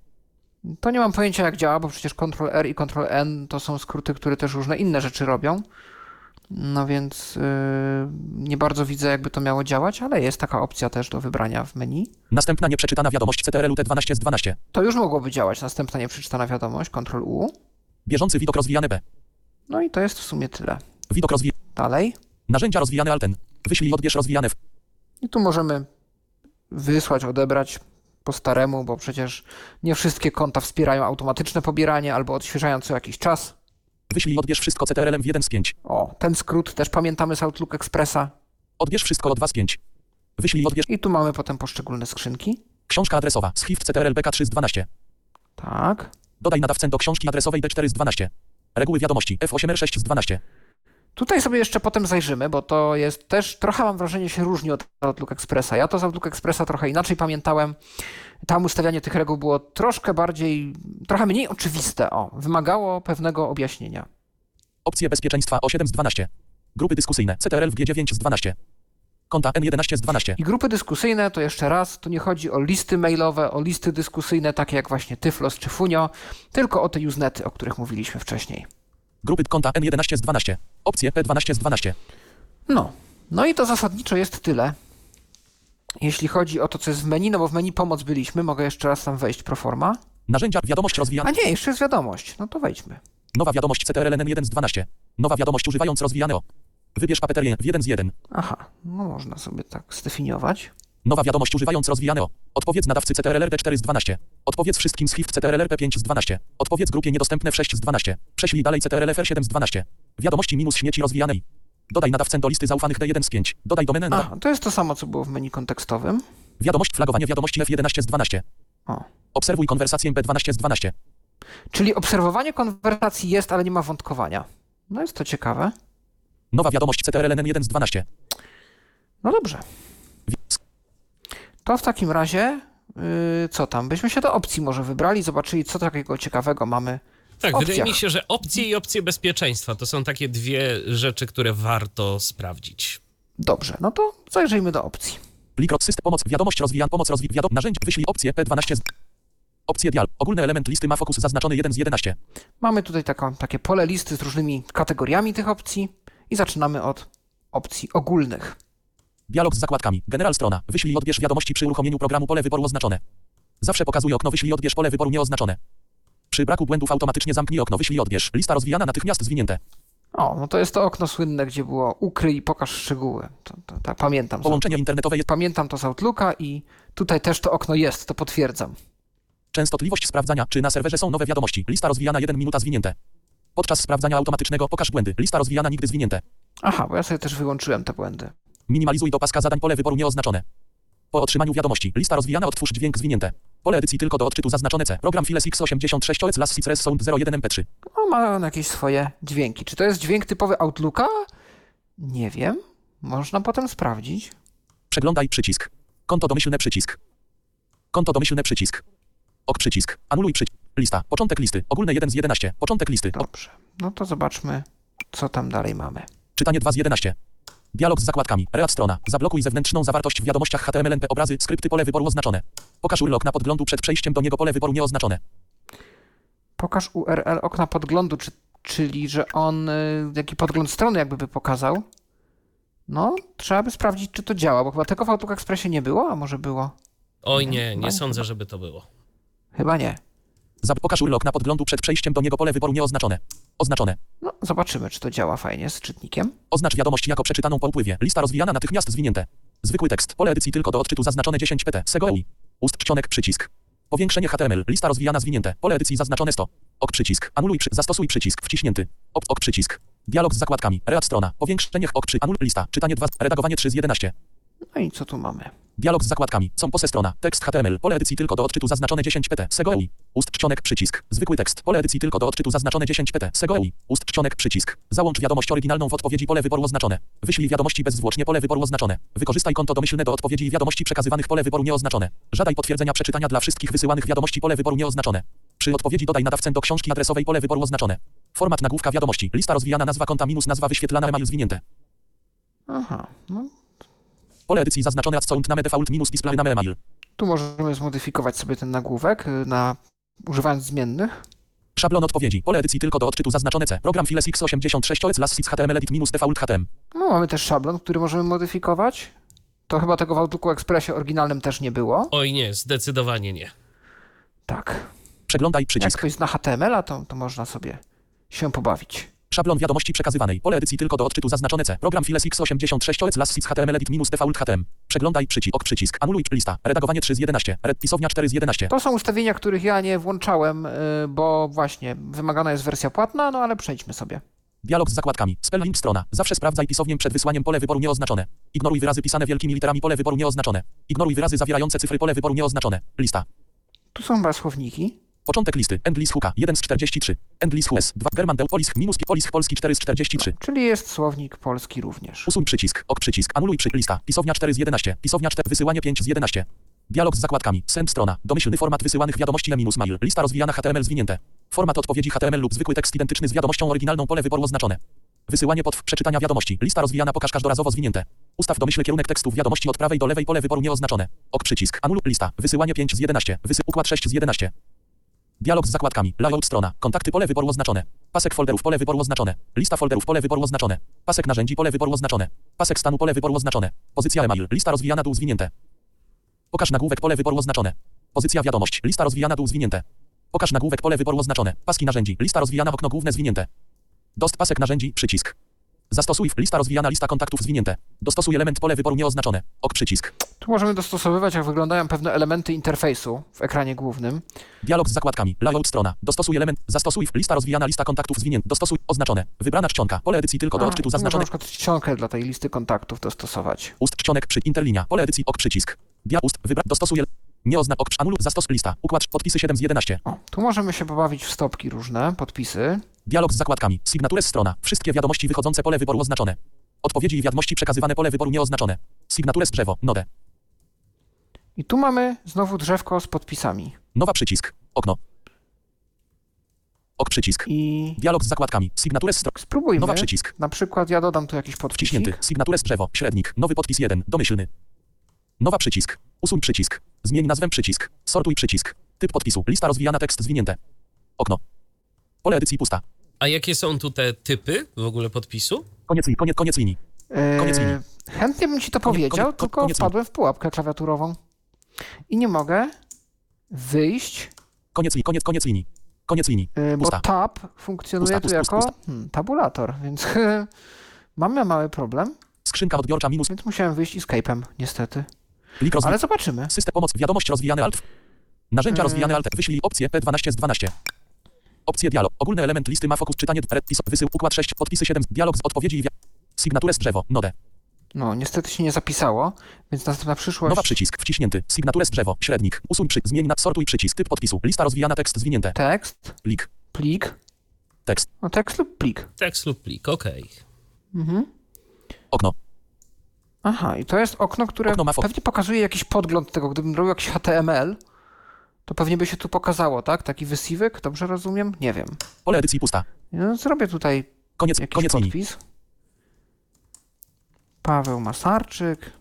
To nie mam pojęcia jak działa, bo przecież Ctrl-R i Ctrl-N to są skróty, które też różne inne rzeczy robią. No więc yy, nie bardzo widzę, jakby to miało działać, ale jest taka opcja też do wybrania w menu. Następna nieprzeczytana wiadomość CTRL T12 z 12. To już mogłoby działać, następna nieprzeczytana wiadomość, Ctrl-U. Bieżący widok rozwijany B. No i to jest w sumie tyle. Widok rozwijany. Dalej. Narzędzia rozwijane Alten. Wyślij i odbierz rozwijane w. I tu możemy wysłać, odebrać po staremu, bo przecież nie wszystkie konta wspierają automatyczne pobieranie albo odświeżają co jakiś czas. Wyślij odbierz wszystko CTRL w 1 z 5. O, ten skrót też pamiętamy z Outlook Expressa. Odbierz wszystko o 2 z 5. Wyślij odbierz. I tu mamy potem poszczególne skrzynki. Książka adresowa. Swift CTRL BK3 z 12. Tak. Dodaj nadawcę do książki adresowej D4 z 12. Reguły wiadomości F8R6 z 12. Tutaj sobie jeszcze potem zajrzymy, bo to jest też, trochę mam wrażenie, się różni od Outlook Expressa. Ja to z Outlook Expressa trochę inaczej pamiętałem. Tam ustawianie tych reguł było troszkę bardziej, trochę mniej oczywiste. O, wymagało pewnego objaśnienia. Opcje bezpieczeństwa O7 z 12. Grupy dyskusyjne CTRL w G9 z 12. Konta N11 z 12. I grupy dyskusyjne, to jeszcze raz, tu nie chodzi o listy mailowe, o listy dyskusyjne, takie jak właśnie Tyflos czy Funio, tylko o te usenety, o których mówiliśmy wcześniej. Grupy konta N11 z 12. Opcje P12 z 12. No, no i to zasadniczo jest tyle. Jeśli chodzi o to, co jest w menu, no bo w menu pomoc byliśmy, mogę jeszcze raz tam wejść pro forma. Narzędzia wiadomość rozwijana. A nie, jeszcze jest wiadomość. No to wejdźmy. Nowa wiadomość CTRL N1 z 12. Nowa wiadomość używając rozwijane o. Wybierz papeterię w 1 z 1. Aha, no można sobie tak zdefiniować. Nowa wiadomość używając rozwijane o. Odpowiedz nadawcy CTRL-RP 4 z 12. Odpowiedz wszystkim z HIV CTRL-RP 5 z 12. Odpowiedz grupie niedostępne w 6 z 12. Prześlij dalej CTRL-FR 7 z 12. Wiadomości minus śmieci rozwijanej. Dodaj nadawcę do listy zaufanych D1 z 5. Dodaj domenę nada- A, to jest to samo, co było w menu kontekstowym. Wiadomość flagowanie wiadomości F11 z 12. O. Obserwuj konwersację B12 z 12. Czyli obserwowanie konwersacji jest, ale nie ma wątkowania. No jest to ciekawe. Nowa wiadomość CTRL-N1 z 12. No dobrze. To w takim razie, yy, co tam? Byśmy się do opcji może wybrali, zobaczyli, co takiego ciekawego mamy. Tak, opcjach. wydaje mi się, że opcje i opcje bezpieczeństwa to są takie dwie rzeczy, które warto sprawdzić. Dobrze, no to zajrzyjmy do opcji. Plik system pomoc wiadomość rozwijan pomoc rozwi wiadom narzędzi wyślij opcję P12 z Opcje dial. Ogólny element listy ma fokus zaznaczony 1 z 11. Mamy tutaj taką, takie pole listy z różnymi kategoriami tych opcji i zaczynamy od opcji ogólnych. Dialog z zakładkami. General strona. Wyślij i odbierz wiadomości przy uruchomieniu programu pole wyboru oznaczone. Zawsze pokazuje okno wyślij i odbierz pole wyboru nieoznaczone. Przy braku błędów automatycznie zamknij okno wyślij odbierz. Lista rozwijana natychmiast zwinięte. O, no to jest to okno słynne, gdzie było ukryj i pokaż szczegóły. To, to, to, pamiętam. Połączenie internetowe jest Pamiętam to z Outlooka i tutaj też to okno jest, to potwierdzam. częstotliwość sprawdzania, czy na serwerze są nowe wiadomości. Lista rozwijana 1 minuta zwinięte. Podczas sprawdzania automatycznego pokaż błędy. Lista rozwijana nigdy zwinięte. Aha, bo ja sobie też wyłączyłem te błędy. Minimalizuj do paska zadań pole wyboru nieoznaczone. Po otrzymaniu wiadomości. Lista rozwijana otwórz dźwięk zwinięte. Pole edycji tylko do odczytu zaznaczone C. Program Files X86 OEC Las Res Sound 01 MP3. No, ma on jakieś swoje dźwięki. Czy to jest dźwięk typowy Outlooka? Nie wiem. Można potem sprawdzić. Przeglądaj przycisk. Konto domyślne przycisk. Konto domyślne przycisk. Ok przycisk. Anuluj przycisk. Lista. Początek listy. Ogólne 1 z 11. Początek listy. Dobrze. No to zobaczmy, co tam dalej mamy. czytanie 2 z 11. Dialog z zakładkami. Read strona. Zablokuj zewnętrzną zawartość w wiadomościach HTML NP obrazy, skrypty pole wyboru oznaczone. Pokaż urlok na podglądu przed przejściem do niego pole wyboru nieoznaczone. Pokaż URL okna podglądu, czy, czyli że on, y, jaki podgląd strony jakby by pokazał. No, trzeba by sprawdzić, czy to działa, bo chyba tego w Outlook Expressie nie było, a może było? Oj Nie, nie nie. sądzę, żeby to było. Chyba nie. Zab pokaż urlok na podglądu przed przejściem do niego pole wyboru nieoznaczone. Oznaczone. No, zobaczymy, czy to działa fajnie z czytnikiem. Oznacz wiadomość jako przeczytaną po upływie. Lista rozwijana natychmiast zwinięte. Zwykły tekst. Pole edycji tylko do odczytu zaznaczone 10 pt. Segoi. Ust czcionek przycisk. Powiększenie HTML. Lista rozwijana zwinięte. Pole edycji zaznaczone 100. Ok przycisk. Anuluj przy... Zastosuj przycisk. Wciśnięty. Ok, ok przycisk. Dialog z zakładkami. Read strona. Powiększenie ok przy... Anul lista. Czytanie 2. Redagowanie 3 z 11. No i co tu mamy? Dialog z zakładkami. Są pose strona. Tekst HTML. Pole edycji tylko do odczytu zaznaczone 10 pt. Segoi. Ust czcionek przycisk. Zwykły tekst. Pole edycji tylko do odczytu zaznaczone 10 pt. Segoi. Ust czcionek przycisk. Załącz wiadomość oryginalną w odpowiedzi pole wyboru oznaczone. Wyślij wiadomości bezzwłocznie pole wyboru oznaczone. Wykorzystaj konto domyślne do odpowiedzi i wiadomości przekazywanych pole wyboru nieoznaczone. Żadaj potwierdzenia przeczytania dla wszystkich wysyłanych wiadomości pole wyboru nieoznaczone. Przy odpowiedzi dodaj nadawcę do książki adresowej pole wyboru oznaczone. Format nagłówka wiadomości. Lista rozwijana nazwa konta minus nazwa wyświetlana email zwinięte. Aha, no Pole edycji zaznaczone ad sound name default minus display name email. tu możemy zmodyfikować sobie ten nagłówek y, na używając zmiennych. Szablon odpowiedzi. Pole edycji tylko do odczytu zaznaczone C. Program Files X86 OEC Las HTML edit minus default HTML. No, mamy też szablon, który możemy modyfikować. To chyba tego w Outlooku Expressie oryginalnym też nie było. Oj nie, zdecydowanie nie. Tak. Przeglądaj Jak przycisk. ktoś zna HTML-a, to, to można sobie się pobawić. Szablon wiadomości przekazywanej. Pole edycji tylko do odczytu zaznaczone C. Program Files X86 OEC Las HTML edit minus default HTML. Przeglądaj przycisk. Ok przycisk. Anuluj lista. Redagowanie 3 z 11. Red pisownia 4 z 11. To są ustawienia, których ja nie włączałem, y, bo właśnie wymagana jest wersja płatna, no ale przejdźmy sobie. Dialog z zakładkami. Spell link strona. Zawsze sprawdzaj pisownię przed wysłaniem pole wyboru nieoznaczone. Ignoruj wyrazy pisane wielkimi literami pole wyboru nieoznaczone. Ignoruj wyrazy zawierające cyfry pole wyboru nieoznaczone. Lista. Tu są chyba słowniki. Początek listy. Endlist hooka 1 z 43. Endlist hooks 2. German del Polisk minus Polisk polski 4 z 43. Czyli jest słownik polski również. Usuń przycisk. Ok przycisk. Anuluj przy lista. Pisownia 4 z 11. Pisownia 4. Wysyłanie 5 z 11. Dialog z zakładkami. Send strona. Domyślny format wysyłanych wiadomości e-mail. Lista rozwijana HTML zwinięte. Format odpowiedzi HTML lub zwykły tekst identyczny z wiadomością oryginalną pole wyboru oznaczone. Wysyłanie pod przeczytania wiadomości. Lista rozwijana pokaż każdorazowo zwinięte. Ustaw domyślny kierunek tekstów wiadomości od prawej do lewej pole wyboru nieoznaczone. Ok przycisk. Anuluj lista. Wysyłanie 5 z 11. Wysy układ 6 z 11. Dialog z zakładkami. Layout strona. Kontakty pole wyboru oznaczone. Pasek folderów pole wyboru oznaczone. Lista folderów pole wyboru oznaczone. Pasek narzędzi pole wyboru oznaczone. Pasek stanu pole wyboru oznaczone. Pozycja email. Lista rozwijana dół zwinięte. Pokaż nagłówek pole wyboru oznaczone. Pozycja wiadomość. Lista rozwijana dół zwinięte. Pokaż nagłówek pole wyboru oznaczone. Paski narzędzi. Lista rozwijana okno główne zwinięte. Dost pasek narzędzi przycisk. Zastosuj lista rozwijana lista kontaktów zwinięte. Dostosuj element pole wyboru nieoznaczone. Ok przycisk. Tu możemy dostosowywać, jak wyglądają pewne elementy interfejsu w ekranie głównym. Dialog z zakładkami. Layout strona. Dostosuj element. Zastosuj lista rozwijana lista kontaktów zwinięte. Dostosuj oznaczone. Wybrana czcionka. Pole edycji tylko do A, odczytu zaznaczone. na przykład czcionkę dla tej listy kontaktów dostosować. Ust czcionek przy interlinia. Pole edycji ok przycisk. Dia ust wybra dostosuj nie ozna ok anuluj zastos lista. Układ podpisy 7 z 11. O, tu możemy się pobawić w stopki różne, podpisy. Dialog z zakładkami. Signatures strona. Wszystkie wiadomości wychodzące pole wyboru oznaczone. Odpowiedzi i wiadomości przekazywane pole wyboru nieoznaczone. Signatures drzewo. Node. I tu mamy znowu drzewko z podpisami. Nowa przycisk. Okno. Ok przycisk. I Dialog z zakładkami. Signatures strona. spróbujmy. Nowa przycisk. Na przykład ja dodam tu jakiś podpisik. Wciśnięty. Signatures drzewo. Średnik. Nowy podpis 1. Domyślny. Nowa przycisk. Usuń przycisk. Zmień nazwę przycisk. Sortuj przycisk. Typ podpisu. Lista rozwijana tekst zwinięte. Okno. Pole edycji pusta. A jakie są tu te typy w ogóle podpisu? Koniec, koniec, koniec linii. Koniec linii. Eee, chętnie bym ci to Koniec- powiedział, koniec- tylko koniec wpadłem w pułapkę klawiaturową. I nie mogę wyjść, Koniec, li- koniec, koniec linii. Koniec linii. e, bo tab funkcjonuje Pusta, tu pusta, jako pusta. hmm, tabulator, więc (laughs) mamy mały problem, Skrzynka odbiorcza minus. więc musiałem wyjść escape'em, niestety. Rozwi- Ale zobaczymy. System pomoc. Wiadomość rozwijany alt. Narzędzia Mm. rozwijane alt. Wyślij opcję P12 z 12. Opcje dialog. Ogólny element listy ma fokus czytanie. Redpis. Wysył. Układ 6. Podpisy 7. Dialog z odpowiedzi i wi- Signatures drzewo. Node. No, niestety się nie zapisało, więc następna przyszłość. Nowa przycisk. Wciśnięty. Signatures drzewo. Średnik. Usuń przy. Zmień na. Sortuj przycisk. Typ podpisu. Lista rozwijana. Tekst zwinięte. Tekst, Plik. plik, Tekst. no tekst lub plik. Tekst lub plik, okej. Mhm. Okno. Aha, i to jest okno, które Okno ma pewnie pokazuje jakiś podgląd tego. Gdybym robił jakiś HTML, to pewnie by się tu pokazało, tak? Taki wysiwek, dobrze rozumiem? Nie wiem. Pole edycji pusta. No, zrobię tutaj Koniec. jakiś Koniec podpis. Paweł Masarczyk,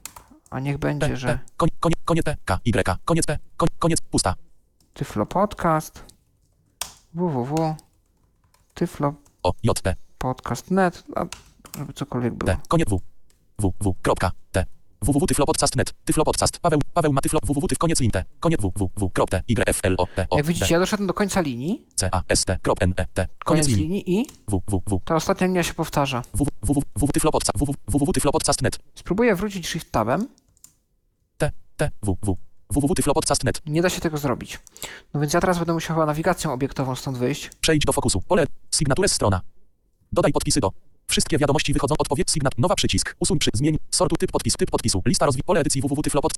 a niech P. będzie, P. że Koniec. Koniec. Koniec. P. K. Y. Koniec P. Koniec. Pusta. Tyflo Podcast, www, Tyflo O. J. T. Podcast.net, a żeby cokolwiek było. T. Koniec W. W. W. Kropka. T. www tyflopodcast.net. Tyflopodcast. Paweł. Paweł ma tyflo. www. Koniec link. T. Koniec W. W. W. Krop. T. Y. F. L. O. T. O. Jak widzicie, ja doszedłem do końca linii, C. A. S. T. Krop. N. E. T. koniec linii. i W. W. W. ta ostatnia linia się powtarza. www www tyflopodcast. www www tyflopodcast.net. Spróbuję wrócić shift tabem. T. T. W. W. www tyflopodcast.net. Nie da się tego zrobić. No więc ja teraz będę musiał chyba nawigacją obiektową stąd wyjść. Przejdź do fokusu. Pole. Signatures strona. Dodaj podpisy do. Wszystkie wiadomości wychodzą. Odpowiedź sygnat. Nowa przycisk. Usuń przy. Zmień. Sortu typ podpis. Typ podpisu. Lista rozwi. Pole edycji www tyflopod.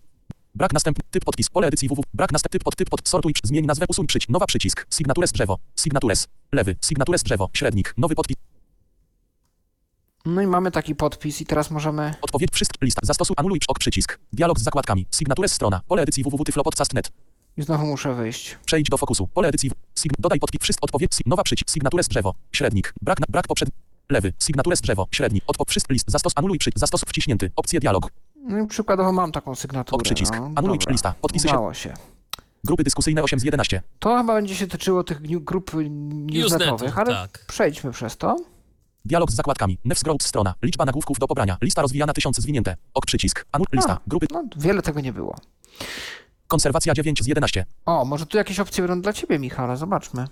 Brak następny. Typ podpis. Pole edycji www. Brak następny. Typ pod. Typ pod. Sortuj. Zmień nazwę. Usuń przyć. Nowa przycisk. Signatures drzewo. Signatures. Lewy. Signatures drzewo. Średnik. Nowy podpis. No i mamy taki podpis i teraz możemy... Odpowiedź. Wszystkie. Lista. Zastosuj. Anuluj. Ok przycisk. Dialog z zakładkami. Signatures strona. Pole edycji www tyflopodcast.net. I znowu muszę wyjść. Przejdź do fokusu. Pole edycji. w- Sign, dodaj podpis. Wszystko. Odpowiedź. Nowa przycisk. Signatures drzewo. Średnik. Brak. Na, brak poprzedni. Lewy. Signatures drzewo. Średnik. Odpo. Wszystko. List. Zastos. Anuluj przycisk. Zastos wciśnięty. Opcje dialog. No i przykładowo mam taką sygnaturę. Ok przycisk. No, Anuluj dobra. lista. Podpisy się. Udało się. Grupy dyskusyjne 8 z 11. To chyba będzie się tyczyło tych grup newsnetowych, ale tak. przejdźmy przez to. Dialog z zakładkami. Nefs Growth strona. Liczba nagłówków do pobrania. Lista rozwijana 1000 zwinięte. Ok przycisk. Anul lista. A. Grupy. No, wiele tego nie było. Konserwacja 9 z 11. O, może tu jakieś opcje będą dla ciebie, Michale, zobaczmy.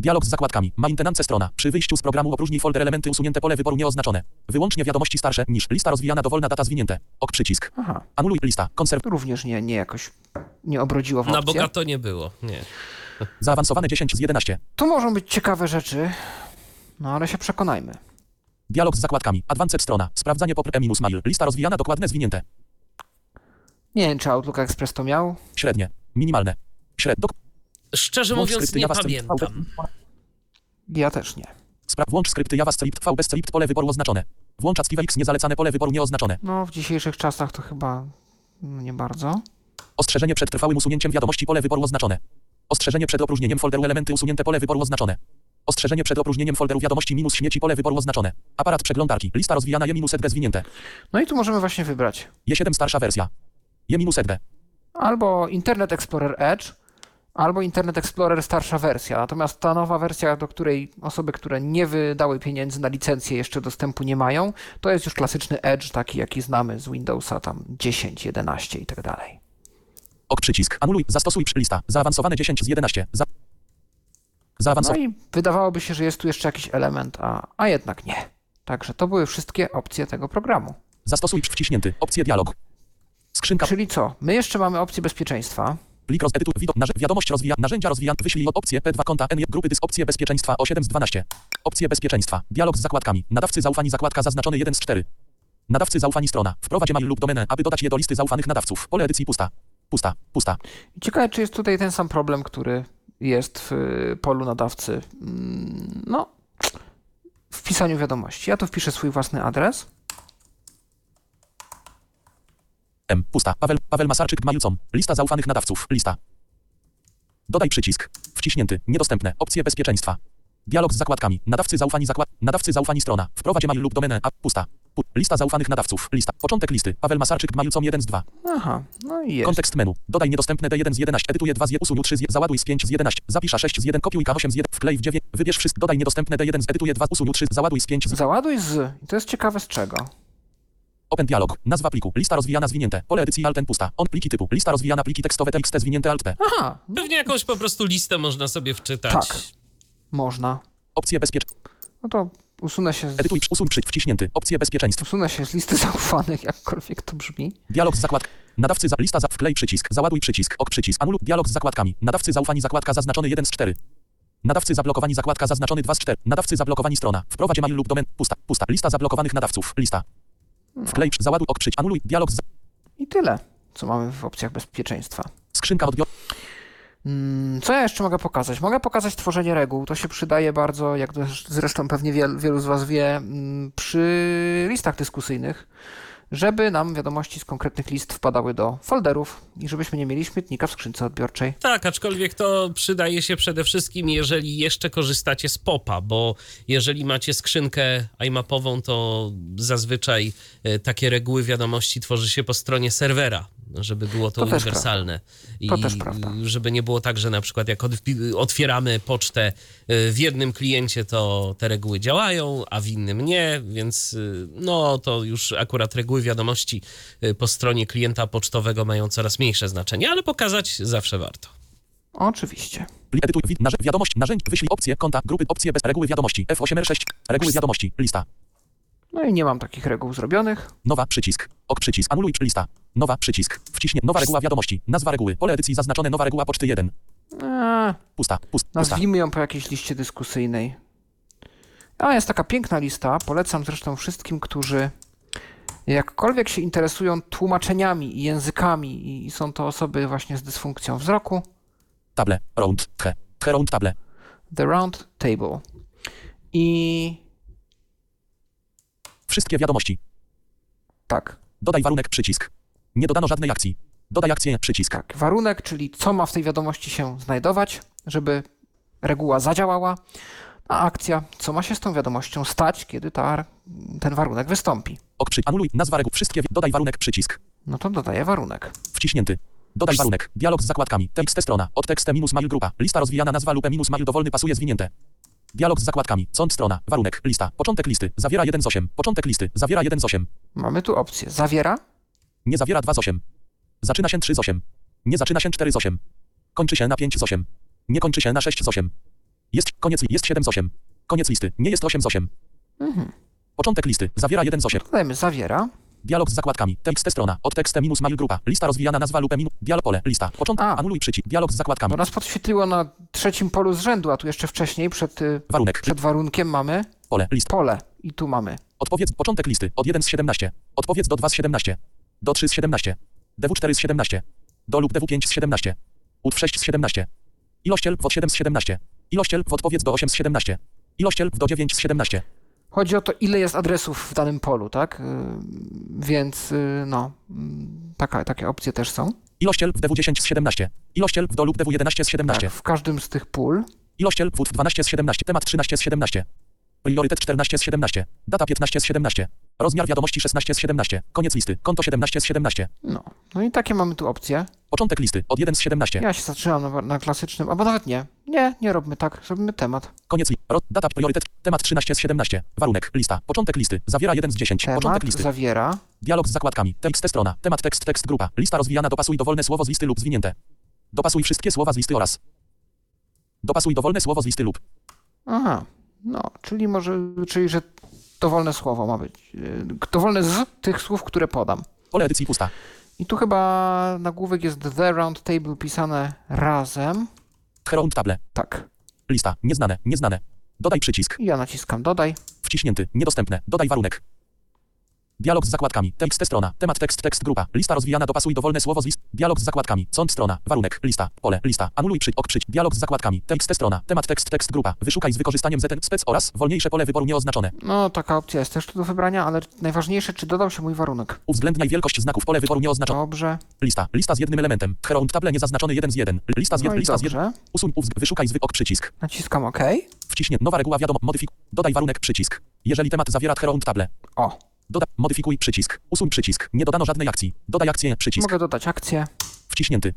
Dialog z zakładkami. Maintenance strona. Przy wyjściu z programu opróżnij folder elementy usunięte pole wyboru nieoznaczone. Wyłącznie wiadomości starsze niż lista rozwijana dowolna data zwinięte. Ok przycisk. Aha, Anuluj lista. Konserw. również nie, nie jakoś nie obrodziło w Na opcję. bogato nie było, nie. Zaawansowane 10 z 11. Tu mogą być ciekawe rzeczy, no ale się przekonajmy. Dialog z zakładkami. Advanced strona. Sprawdzanie popr e minus mail. Lista rozwijana dokładne zwinięte. Nie wiem, czy Outlook Express to miał. Średnie. Minimalne. Śred. Szczerze Włącz mówiąc, skrypty nie Java Script pamiętam. Ja też nie. Spra- włącz skrypty JavaScript V bez script pole wyboru oznaczone. Włącz ActiveX niezalecane pole wyboru nieoznaczone. No, w dzisiejszych czasach to chyba nie bardzo. Ostrzeżenie przed trwałym usunięciem wiadomości pole wyboru oznaczone. Ostrzeżenie przed opróżnieniem folderu elementy usunięte pole wyboru oznaczone. Ostrzeżenie przed opróżnieniem folderu wiadomości minus śmieci pole wyboru oznaczone. Aparat przeglądarki. Lista rozwijana je minus edge zwinięte. No i tu możemy właśnie wybrać Je7 starsza wersja. Je minus edge. albo Internet Explorer Edge, albo Internet Explorer starsza wersja. Natomiast ta nowa wersja, do której osoby, które nie wydały pieniędzy na licencję, jeszcze dostępu nie mają, to jest już klasyczny Edge, taki jaki znamy z Windowsa tam 10, 11 i tak dalej. Ok przycisk. Anuluj. Zastosuj lista. Zaawansowane 10 z 11. Za... No Zaawansowane. i wydawałoby się, że jest tu jeszcze jakiś element, a, a jednak nie. Także to były wszystkie opcje tego programu. Zastosuj wciśnięty. Opcję dialog. Skrzynka. Czyli co? My jeszcze mamy opcję bezpieczeństwa. Plik rozedytuj. Widok. Narze- wiadomość rozwija. Narzędzia rozwija. Wyślij opcję P2 konta N. Grupy dysk. Opcje bezpieczeństwa o 7 z 12. Opcje bezpieczeństwa. Dialog z zakładkami. Nadawcy zaufani. Zakładka zaznaczony 1 z 4. Nadawcy zaufani strona. Wprowadź e-mail lub domenę, aby dodać je do listy zaufanych nadawców. Pole edycji pusta. Pusta. Pusta. Ciekawe, czy jest tutaj ten sam problem, który jest w y, polu nadawcy. Mm, No, w pisaniu wiadomości. Ja tu wpiszę swój własny adres. M. Pusta. Paweł, Paweł Masarczyk Gmajulcom. Lista zaufanych nadawców. Lista. Dodaj przycisk. Wciśnięty. Niedostępne. Opcje bezpieczeństwa. Dialog z zakładkami. Nadawcy zaufani zakład. Nadawcy zaufani strona. Wprowadź e-mail lub domenę. A. Pusta. Pu. Lista zaufanych nadawców. Lista. Początek listy. Paweł Masarczyk Gmajulcom 1 z 2. Aha, no i jest. Kontekst menu. Dodaj niedostępne D1 z 11. Edytuję 2 z 1. Usuń 3 z 1. Załaduj z 5 z 11. Zapisz 6 z 1. Kopiuj K8 z 1. Wklej w 9. Wybierz wszystko. Dodaj niedostępne D1 z. Edytuję 2. Usuń 3. Załaduj z 5 z. Załaduj z. I to jest ciekawe z czego. Open dialog. Nazwa pliku. Lista rozwijana zwinięte. Pole edycji Alt pusta. On pliki typu. Lista rozwijana pliki tekstowe TXT zwinięte Alt P. Aha, Pewnie jakąś po prostu listę można sobie wczytać. Tak. można. Opcje bezpiecz. No to usunę się z, Edytuj. Usuń przycisk wciśnięty. Opcje bezpieczeństwa. usunę się z listy zaufanych, jakkolwiek to brzmi. Dialog z zakład. Nadawcy za lista za wklej przycisk. Załaduj przycisk. Ok przycisk. Anuluj dialog z zakładkami. Nadawcy zaufani zakładka zaznaczony 1 z 4. Nadawcy zablokowani zakładka zaznaczony 2 z 4. Nadawcy zablokowani strona. Wprowadź e-mail lub domen. Pusta. Pusta. Lista zablokowanych nadawców. Lista. Wklej załaduj przycisk. Anuluj dialog z I tyle, co mamy w opcjach bezpieczeństwa. skrzynka odbior. Mm, Co ja jeszcze mogę pokazać? Mogę pokazać tworzenie reguł. To się przydaje bardzo, jak zresztą pewnie wiel, wielu z Was wie, mm, przy listach dyskusyjnych, żeby nam wiadomości z konkretnych list wpadały do folderów i żebyśmy nie mieli śmietnika w skrzynce odbiorczej. Tak, aczkolwiek to przydaje się przede wszystkim, jeżeli jeszcze korzystacie z popa, bo jeżeli macie skrzynkę iMapową, to zazwyczaj e, takie reguły wiadomości tworzy się po stronie serwera, żeby było to, To też uniwersalne. I To też prawda. żeby nie było tak, że na przykład jak otwieramy pocztę e, w jednym kliencie, to te reguły działają, a w innym nie, więc e, no to już akurat reguły wiadomości e, po stronie klienta pocztowego mają coraz mniejsze znaczenie, ale pokazać zawsze warto. Oczywiście. Edytuj wiadomość. Narzędź. Wyślij opcje konta. Grupy. Opcje bez reguły wiadomości. F8R6. Reguły wiadomości. Lista. No i nie mam takich reguł zrobionych. Nowa przycisk. Ok przycisk. Anuluj lista. Nowa przycisk. Wciśnie. Nowa reguła wiadomości. Nazwa reguły. Pole edycji zaznaczone. Nowa reguła poczty 1. Eee, Pusta. Pust, pusta. nazwijmy ją po jakiejś liście dyskusyjnej. A jest taka piękna lista. Polecam zresztą wszystkim, którzy jakkolwiek się interesują tłumaczeniami i językami i są to osoby właśnie z dysfunkcją wzroku. Table. Round. He. He round table. The Round Table. I Wszystkie wiadomości. tak, Dodaj warunek przycisk. Nie dodano żadnej akcji. Dodaj akcję przycisk. tak. Warunek, czyli co ma w tej wiadomości się znajdować, żeby reguła zadziałała. A akcja, co ma się z tą wiadomością stać, kiedy ta, ten warunek wystąpi. Ok przy. Anuluj. Nazwa reguł. Wszystkie. Dodaj warunek przycisk. No to dodaję warunek. Wciśnięty. Dodaj warunek. Dialog z zakładkami. Tekst strona. Od tekst minus mail grupa. Lista rozwijana nazwa lub minus mail dowolny pasuje zwinięte. Dialog z zakładkami. Sąd strona. Warunek. Lista. Początek listy. Zawiera 1 z 8. Początek listy. Zawiera 1 z 8. Mamy tu opcję. Zawiera, Nie zawiera 2 z 8. Zaczyna się 3 z 8. Nie zaczyna się 4 z 8. Kończy się na 5 z 8. Nie kończy się na 6 z 8. Jest koniec. Jest 7 z 8. Koniec listy. Nie jest 8 z 8. Mhm. Początek listy. Zawiera 1 z 8. dodajemy zawiera. Dialog z zakładkami. Tekst strona. Od tekst minus mail grupa. Lista rozwijana nazwa lub minus. Dialog pole. Lista. Początek. A. Anuluj przycisk. Dialog z zakładkami. Bo nas podświetliło na trzecim polu z rzędu, a tu jeszcze wcześniej przed, y, Warunek. przed warunkiem mamy Pole. Lista. pole. I tu mamy. Odpowiedz początek listy od 1 z 17. Odpowiedz do 2 z 17. Do 3 z 17. DW4 z 17. Do lub DW5 z 17. UTW 6 z 17. Ilościel w od 7 z 17. Ilościel w odpowiedz do 8 z 17. Ilościel w do 9 z 17. Chodzi o to, ile jest adresów w danym polu, tak? Y, Więc y, no, mm, taka, takie opcje też są. Ilościel w DW10 z 17. Ilościel w do lub DW11 z 17. Tak, w każdym z tych pól. Ilościel w 12 z 17. Temat 13 z 17. Priorytet 14 z 17. Data 15 z 17. Rozmiar wiadomości 16 z 17. Koniec listy. Konto 17 z 17. No, no i takie mamy tu opcje. Początek listy od 1 z 17. Ja się zatrzymam na, na klasycznym, albo nawet nie. Nie, nie robimy tak, zrobimy temat. Koniec listy. Data priorytet. Temat 13 z 17. Warunek. Lista. Początek listy. Zawiera 1 z 10. Temat Początek listy. zawiera. Dialog z zakładkami. Tekst strona. Temat tekst tekst grupa. Lista rozwijana. Dopasuj dowolne słowo z listy lub zwinięte. Dopasuj wszystkie słowa z listy oraz. Dopasuj dowolne słowo z listy lub. Aha, no, czyli może, czyli że dowolne słowo ma być. Dowolne z tych słów, które podam. Pole edycji pusta. I tu chyba nagłówek jest The Round Table pisane razem. Hero table. Tak. Lista. Nieznane. Nieznane. Dodaj przycisk. I ja naciskam dodaj. Wciśnięty. Niedostępne. Dodaj warunek. Dialog z zakładkami. Tekst strona. Temat tekst tekst grupa. Lista rozwijana dopasuj dowolne słowo z list. Dialog z zakładkami. Sąd strona. Warunek. Lista. Pole. Lista. Anuluj przy ok przyć. Dialog z zakładkami. Tekst strona. Temat tekst tekst grupa. Wyszukaj z wykorzystaniem ZN spec oraz wolniejsze pole wyboru nieoznaczone. No, taka opcja jest też tu do wybrania, ale najważniejsze, czy dodał się mój warunek. Uwzględniaj wielkość znaków pole wyboru nieoznaczone. Dobrze. Lista. Lista z jednym elementem. Hero table niezaznaczony 1 z 1. Lista z No jed... i Lista z jed... dobrze. Usuń uwzg... Wyszukaj z ok przycisk. Naciskam OK. Wciśnięty. Nowa reguła wiadomo. Modyfik. Dodaj warunek przycisk. Jeżeli temat zawiera table. O, Doda... Modyfikuj przycisk. Usuń przycisk. Nie dodano żadnej akcji. Dodaj akcję przycisk. mogę dodać akcję. Wciśnięty.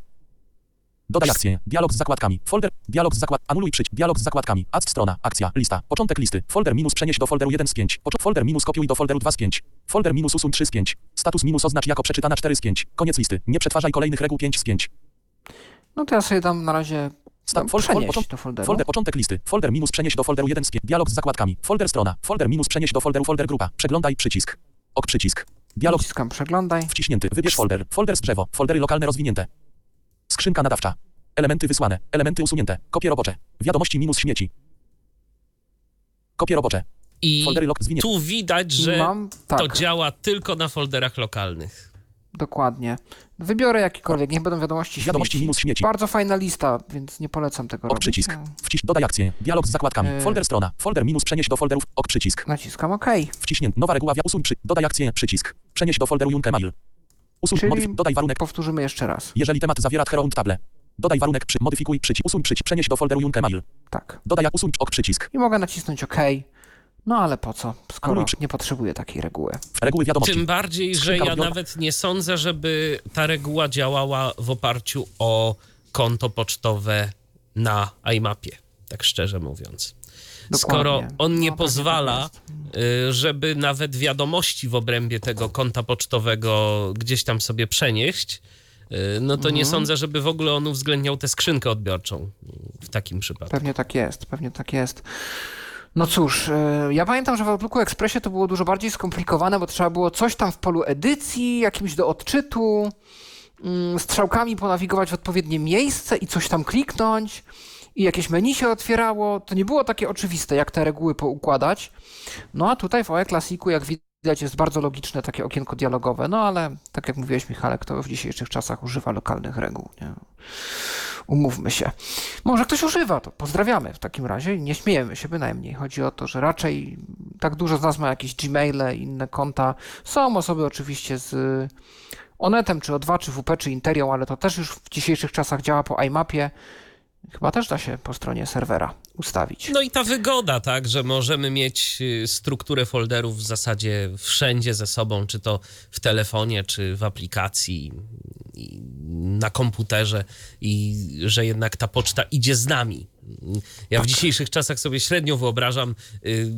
Dodaj akcję. Dialog z zakładkami. Folder. Dialog z zakład. Anuluj przycisk. Dialog z zakładkami. Add strona. Akcja. Lista. Początek listy. Folder minus przenieś do folderu 1 z 5. Pocz- folder minus kopiuj do folderu 2 z 5. Folder minus usuń 3 z 5. Status minus oznacz jako przeczytana 4 z 5. Koniec listy. Nie przetwarzaj kolejnych reguł 5 z 5. No to ja sobie dam na razie Fol- fol- przenieść do folderu. Folder początek listy. Folder minus przenieś do folderu 1 z 5. Dialog z zakładkami. Folder strona. Folder minus przenieś do folderu folder grupa. Przeglądaj przycisk. Ok przycisk. Dialog Naciskam przeglądaj. Wciśnięty. Wybierz folder. Folder z drzewo. Foldery lokalne rozwinięte. Skrzynka nadawcza. Elementy wysłane. Elementy usunięte. Kopie robocze. Wiadomości minus śmieci. Kopie robocze. I Foldery lok zwinięte. tu widać, że Mam, tak, to działa tylko na folderach lokalnych. Dokładnie. Wybiorę jakikolwiek, niech będą wiadomości Wiadomości śmieci. minus śmieci. Bardzo fajna lista, więc nie polecam tego Ok robić. przycisk. No, Wciś. Dodaj akcję. Dialog z zakładkami. Yy. Folder strona. Folder minus przenieś do folderów. Ok przycisk. Naciskam OK. Wciśnięty. Nowa reguła. Wia- Usuń przy. Dodaj akcję. Przycisk. Przenieś do folderu Junke Mail. Usuń. Czyli- Modyf- dodaj warunek. Powtórzymy jeszcze raz. Jeżeli temat zawiera Hero table. Dodaj warunek. Przy. Modyfikuj przycisk. Usuń przycisk. Przenieś do folderu Junke Mail. Tak. Dodaj usuń ok przycisk. I mogę nacisnąć OK. No ale po co, skoro nie potrzebuję takiej reguły. Reguły wiadomości. Tym bardziej, że ja nawet nie sądzę, żeby ta reguła działała w oparciu o konto pocztowe na iMapie, tak szczerze mówiąc. Skoro Dokładnie. on nie No, pozwala, y, żeby nawet wiadomości w obrębie tego konta pocztowego gdzieś tam sobie przenieść, y, no to nie Mhm. sądzę, żeby w ogóle on uwzględniał tę skrzynkę odbiorczą w takim przypadku. Pewnie tak jest, pewnie tak jest. No cóż, e, ja pamiętam, że w Outlooku Expressie to było dużo bardziej skomplikowane, bo trzeba było coś tam w polu edycji, jakimś do odczytu, mm, strzałkami ponawigować w odpowiednie miejsce i coś tam kliknąć i jakieś menu się otwierało. To nie było takie oczywiste, jak te reguły poukładać. No a tutaj w OE Classicu, jak widać, jest bardzo logiczne takie okienko dialogowe, no ale tak jak mówiłeś Michale, kto w dzisiejszych czasach używa lokalnych reguł, nie? Umówmy się. Może ktoś używa, to pozdrawiamy w takim razie nie śmiejemy się bynajmniej. Chodzi o to, że raczej tak dużo z nas ma jakieś Gmaile, inne konta. Są osoby oczywiście z Onetem, czy O2, czy WP, czy Interią, ale to też już w dzisiejszych czasach działa po iMapie. Chyba też da się po stronie serwera ustawić. No i ta wygoda, tak, że możemy mieć y, strukturę folderów w zasadzie wszędzie ze sobą, czy to w telefonie, czy w aplikacji, na komputerze i że jednak ta poczta idzie z nami. Ja w dzisiejszych czasach sobie średnio wyobrażam y,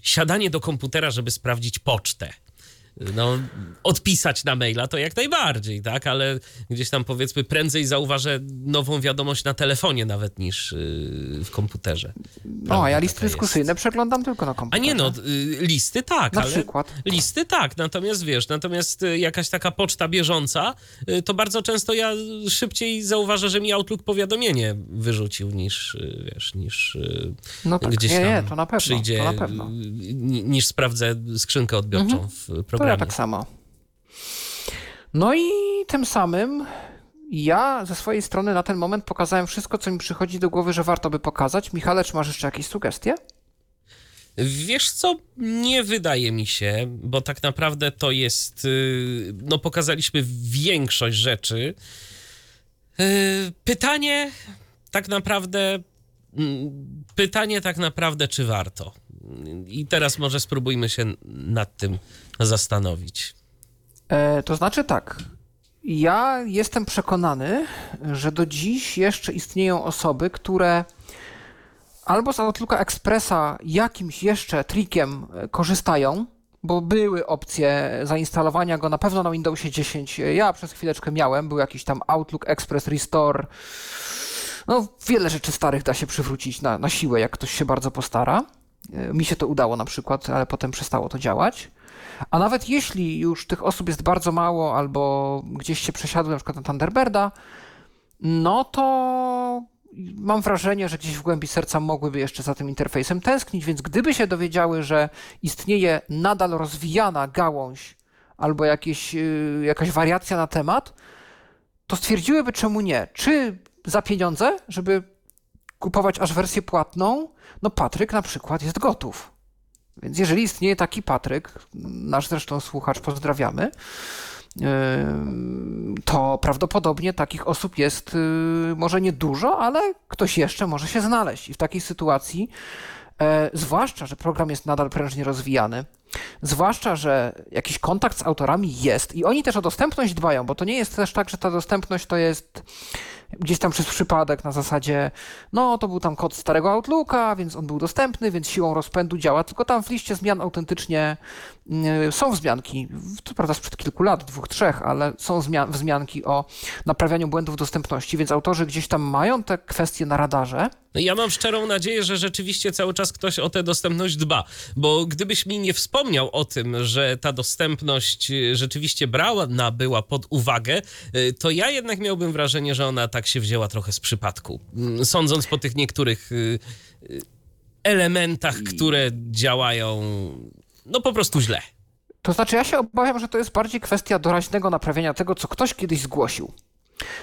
siadanie do komputera, żeby sprawdzić pocztę. No, odpisać na maila to jak najbardziej, tak, ale gdzieś tam powiedzmy prędzej zauważę nową wiadomość na telefonie nawet niż yy, w komputerze. No, a ja listy jest. dyskusyjne przeglądam tylko na A komputerze. nie no, y, listy tak, Na przykład. listy tak, natomiast wiesz, natomiast y, jakaś taka poczta bieżąca, y, to bardzo często ja szybciej zauważę, że mi Outlook powiadomienie wyrzucił niż, y, wiesz, niż y, No tak, gdzieś nie, tam nie, to na pewno, przyjdzie, to na pewno. y, ni- niż sprawdzę skrzynkę odbiorczą Mhm. w To ja tak samo. No i tym samym ja ze swojej strony na ten moment pokazałem wszystko, co mi przychodzi do głowy, że warto by pokazać. Michale, czy masz jeszcze jakieś sugestie? Wiesz co, nie wydaje mi się, bo tak naprawdę to jest, y, no pokazaliśmy większość rzeczy. Y, Pytanie tak naprawdę, mm, pytanie tak naprawdę, czy warto? I teraz może spróbujmy się nad tym zastanowić. E, to znaczy tak. Ja jestem przekonany, że do dziś jeszcze istnieją osoby, które albo z Outlooka Expressa jakimś jeszcze trikiem e, korzystają, bo były opcje zainstalowania go na pewno na Windowsie 10. Ja przez chwileczkę miałem, był jakiś tam Outlook Express Restore. No, wiele rzeczy starych da się przywrócić na, na siłę, jak ktoś się bardzo postara. E, Mi się to udało na przykład, ale potem przestało to działać. A nawet jeśli już tych osób jest bardzo mało, albo gdzieś się przesiadły na przykład na Thunderbirda, no to mam wrażenie, że gdzieś w głębi serca mogłyby jeszcze za tym interfejsem tęsknić, więc gdyby się dowiedziały, że istnieje nadal rozwijana gałąź albo jakieś, yy, jakaś wariacja na temat, to stwierdziłyby czemu nie. Czy za pieniądze, żeby kupować aż wersję płatną, no Patryk na przykład jest gotów. Więc jeżeli istnieje taki Patryk, nasz zresztą słuchacz, pozdrawiamy, yy, to prawdopodobnie takich osób jest yy, może nie dużo, ale ktoś jeszcze może się znaleźć. I w takiej sytuacji, e, zwłaszcza, że program jest nadal prężnie rozwijany, zwłaszcza, że jakiś kontakt z autorami jest i oni też o dostępność dbają, bo to nie jest też tak, że ta dostępność to jest gdzieś tam przez przypadek na zasadzie, no to był tam kod starego Outlooka, więc on był dostępny, więc siłą rozpędu działa, tylko tam w liście zmian autentycznie są wzmianki, to prawda sprzed kilku lat, dwóch, trzech, ale są zmian wzmianki o naprawianiu błędów dostępności, więc autorzy gdzieś tam mają te kwestie na radarze. No Ja mam szczerą nadzieję, że rzeczywiście cały czas ktoś o tę dostępność dba, bo gdybyś mi nie wspomniał o tym, że ta dostępność y, rzeczywiście brała, była pod uwagę, y, to ja jednak miałbym wrażenie, że ona tak się wzięła trochę z przypadku. Mm, Sądząc po tych niektórych y, y, elementach, które działają no po prostu źle. To znaczy, ja się obawiam, że to jest bardziej kwestia doraźnego naprawiania tego, co ktoś kiedyś zgłosił.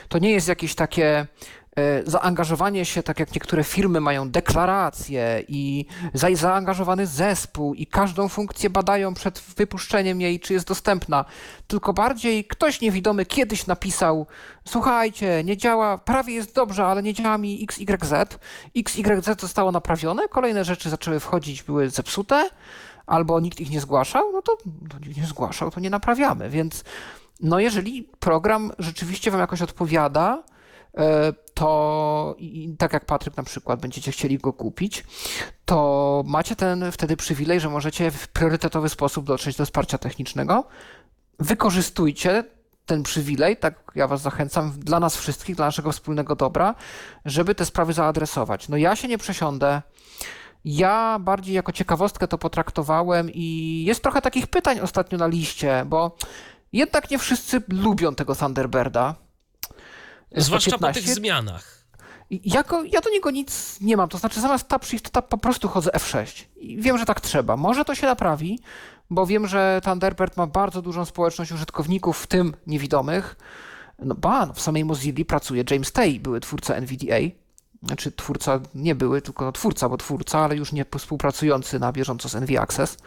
To nie jest jakieś takie e, zaangażowanie się, tak jak niektóre firmy mają deklaracje i za, zaangażowany zespół i każdą funkcję badają przed wypuszczeniem jej, czy jest dostępna. Tylko bardziej ktoś niewidomy kiedyś napisał: Słuchajcie, nie działa, prawie jest dobrze, ale nie działa mi XYZ. XYZ zostało naprawione, kolejne rzeczy zaczęły wchodzić, były zepsute albo nikt ich nie zgłaszał, no to, nikt nie zgłaszał, to nie naprawiamy. Więc no jeżeli program rzeczywiście wam jakoś odpowiada, e, to i tak jak Patryk na przykład będziecie chcieli go kupić, to macie ten wtedy przywilej, że możecie w priorytetowy sposób dotrzeć do wsparcia technicznego. Wykorzystujcie ten przywilej, tak ja was zachęcam, dla nas wszystkich, dla naszego wspólnego dobra, żeby te sprawy zaadresować. No ja się nie przesiądę, ja bardziej jako ciekawostkę to potraktowałem i jest trochę takich pytań ostatnio na liście, bo jednak nie wszyscy lubią tego Thunderbirda. Zwłaszcza po 115. tych zmianach. Jako, ja do niego nic nie mam, to znaczy zamiast tab shift tab po prostu chodzę F6 i wiem, że tak trzeba. Może to się naprawi, bo wiem, że Thunderbird ma bardzo dużą społeczność użytkowników, w tym niewidomych. No ba, no w samej Mozilla pracuje James Tay, były twórca NVDA. Znaczy twórca, nie były, tylko twórca, bo twórca, ale już nie współpracujący na bieżąco z NV Access.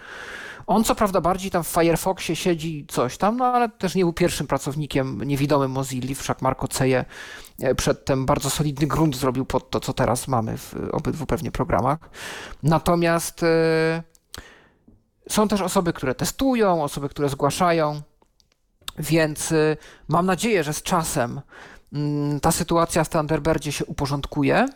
On co prawda bardziej tam w Firefoxie siedzi coś tam, no ale też nie był pierwszym pracownikiem niewidomym Mozilla, wszak Marco Ceje e, przedtem bardzo solidny grunt zrobił pod to, co teraz mamy w obydwu pewnie programach. Natomiast e, są też osoby, które testują, osoby, które zgłaszają, więc e, mam nadzieję, że z czasem ta sytuacja w Thunderbirdzie się uporządkuje.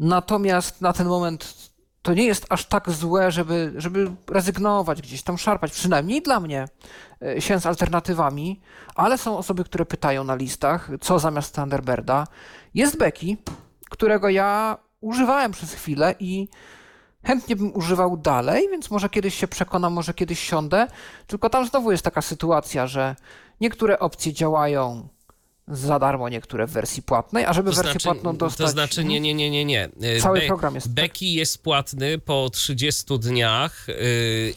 Natomiast na ten moment to nie jest aż tak złe, żeby, żeby rezygnować gdzieś tam, szarpać, przynajmniej dla mnie, e, się z alternatywami, ale są osoby, które pytają na listach, co zamiast Thunderbirda. Jest Becky, którego ja używałem przez chwilę i chętnie bym używał dalej, więc może kiedyś się przekonam, może kiedyś siądę. Tylko tam znowu jest taka sytuacja, że niektóre opcje działają za darmo, niektóre w wersji płatnej, a żeby To wersję znaczy, płatną dostać... to znaczy nie, nie, nie, nie, nie. Y, Cały program jest tak. Becky jest płatny po 30 dniach yy,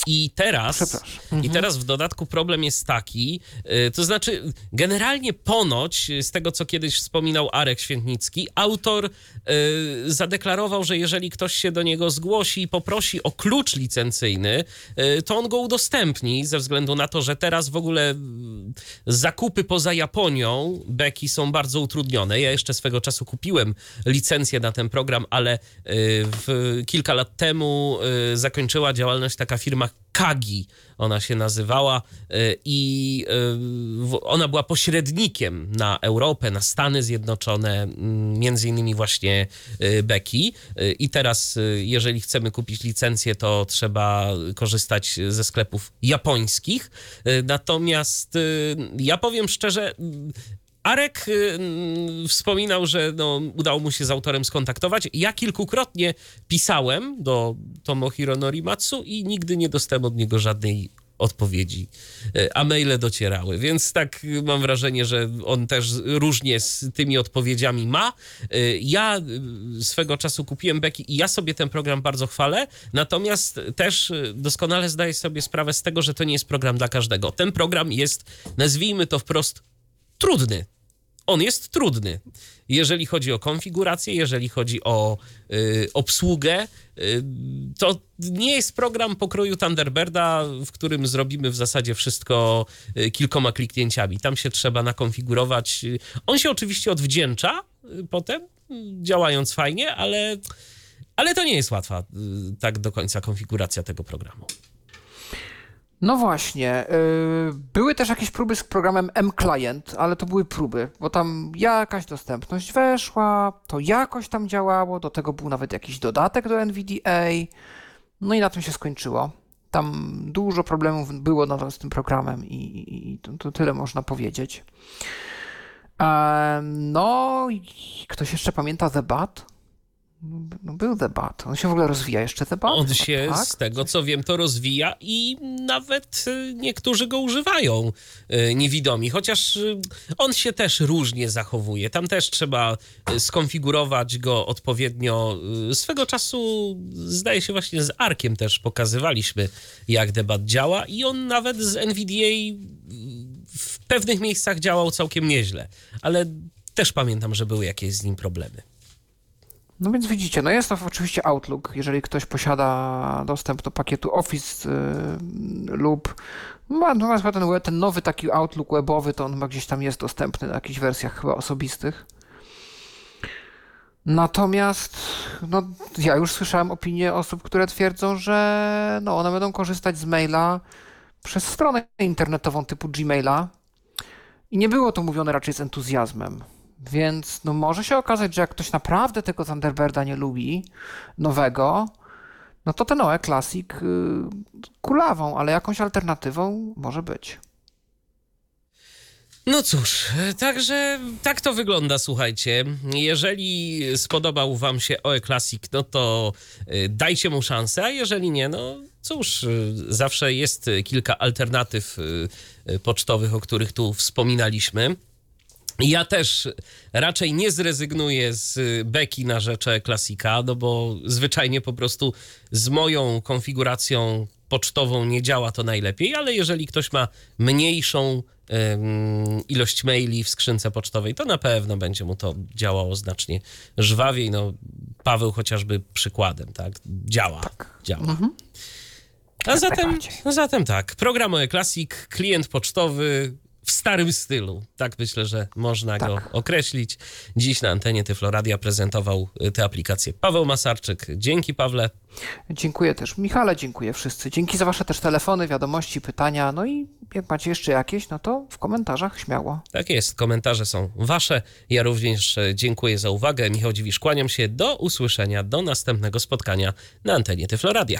i teraz Przepraszam. i Mhm. teraz w dodatku problem jest taki, yy, to znaczy generalnie ponoć y, z tego co kiedyś wspominał Arek Świętnicki, autor yy, zadeklarował, że jeżeli ktoś się do niego zgłosi i poprosi o klucz licencyjny, yy, to on go udostępni ze względu na to, że teraz w ogóle mm, zakupy poza Japonią Beki są bardzo utrudnione. Ja jeszcze swego czasu kupiłem licencję na ten program, ale y, w, kilka lat temu y, zakończyła działalność taka firma Kagi, ona się nazywała y, i ona była pośrednikiem na Europę, na Stany Zjednoczone, mm, między innymi właśnie Beki. I teraz, jeżeli chcemy kupić licencję, to trzeba korzystać ze sklepów japońskich. Natomiast ja powiem szczerze, Arek y, wspominał, że no, udało mu się z autorem skontaktować. Ja kilkukrotnie pisałem do Tomohiro Norimatsu i nigdy nie dostałem od niego żadnej odpowiedzi, y, a maile docierały, więc tak y, mam wrażenie, że on też różnie z tymi odpowiedziami ma. Y, Ja swego czasu kupiłem Beki i ja sobie ten program bardzo chwalę, natomiast też doskonale zdaję sobie sprawę z tego, że to nie jest program dla każdego. Ten program jest, nazwijmy to wprost, trudny. On jest trudny. Jeżeli chodzi o konfigurację, jeżeli chodzi o y, obsługę, y, to nie jest program pokroju Thunderbirda, w którym zrobimy w zasadzie wszystko y, kilkoma kliknięciami. Tam się trzeba nakonfigurować. On się oczywiście odwdzięcza y, potem, działając fajnie, ale, ale to nie jest łatwa y, tak do końca konfiguracja tego programu. No właśnie. y, Były też jakieś próby z programem M-Client, ale to były próby, bo tam jakaś dostępność weszła, to jakoś tam działało, do tego był nawet jakiś dodatek do NVDA, no i na tym się skończyło. Tam dużo problemów było nadal z tym programem i, i, i to, to tyle można powiedzieć. Em, No, ktoś jeszcze pamięta The Bat? No, był The Bat. On się w ogóle rozwija jeszcze The Bat? On się, tak? z tego co wiem, to rozwija i nawet y, niektórzy go używają y, niewidomi, chociaż y, on się też różnie zachowuje. Tam też trzeba skonfigurować go odpowiednio. Swego czasu, zdaje się, właśnie z Arkiem też pokazywaliśmy, jak debat działa i on nawet z NVDA w pewnych miejscach działał całkiem nieźle, ale też pamiętam, że były jakieś z nim problemy. No więc widzicie, no jest to oczywiście Outlook, jeżeli ktoś posiada dostęp do pakietu Office y, lub ma, no, ten, ten nowy taki Outlook webowy, to on chyba gdzieś tam jest dostępny na jakichś wersjach chyba osobistych. Natomiast no, ja już słyszałem opinie osób, które twierdzą, że no, one będą korzystać z maila przez stronę internetową typu Gmaila i nie było to mówione raczej z entuzjazmem. Więc no może się okazać, że jak ktoś naprawdę tego Thunderbirda nie lubi, nowego, no to ten OE Classic y, kulawą, ale jakąś alternatywą może być. No cóż, także tak to wygląda, słuchajcie. Jeżeli spodobał wam się OE Classic, no to y, dajcie mu szansę, a jeżeli nie, no cóż, y, zawsze jest kilka alternatyw pocztowych, o których tu wspominaliśmy. Ja też raczej nie zrezygnuję z y, beki na rzecz klasika, no bo zwyczajnie po prostu z moją konfiguracją pocztową nie działa to najlepiej, ale jeżeli ktoś ma mniejszą ilość maili w skrzynce pocztowej, to na pewno będzie mu to działało znacznie żwawiej. No, Paweł chociażby przykładem, tak? Działa. Działa. A zatem, zatem tak, program OE Classic, klient pocztowy w starym stylu. Tak myślę, że można go Tak. określić. Dziś na antenie Tyfloradia prezentował y, tę aplikację Paweł Masarczyk. Dzięki Pawle. Dziękuję też Michale, dziękuję wszyscy. Dzięki za wasze też telefony, wiadomości, pytania. No i jak macie jeszcze jakieś, no to w komentarzach śmiało. Tak jest, komentarze są wasze. Ja również e, dziękuję za uwagę. Michał Dziwisz, kłaniam się. Do usłyszenia, do następnego spotkania na antenie Tyfloradia.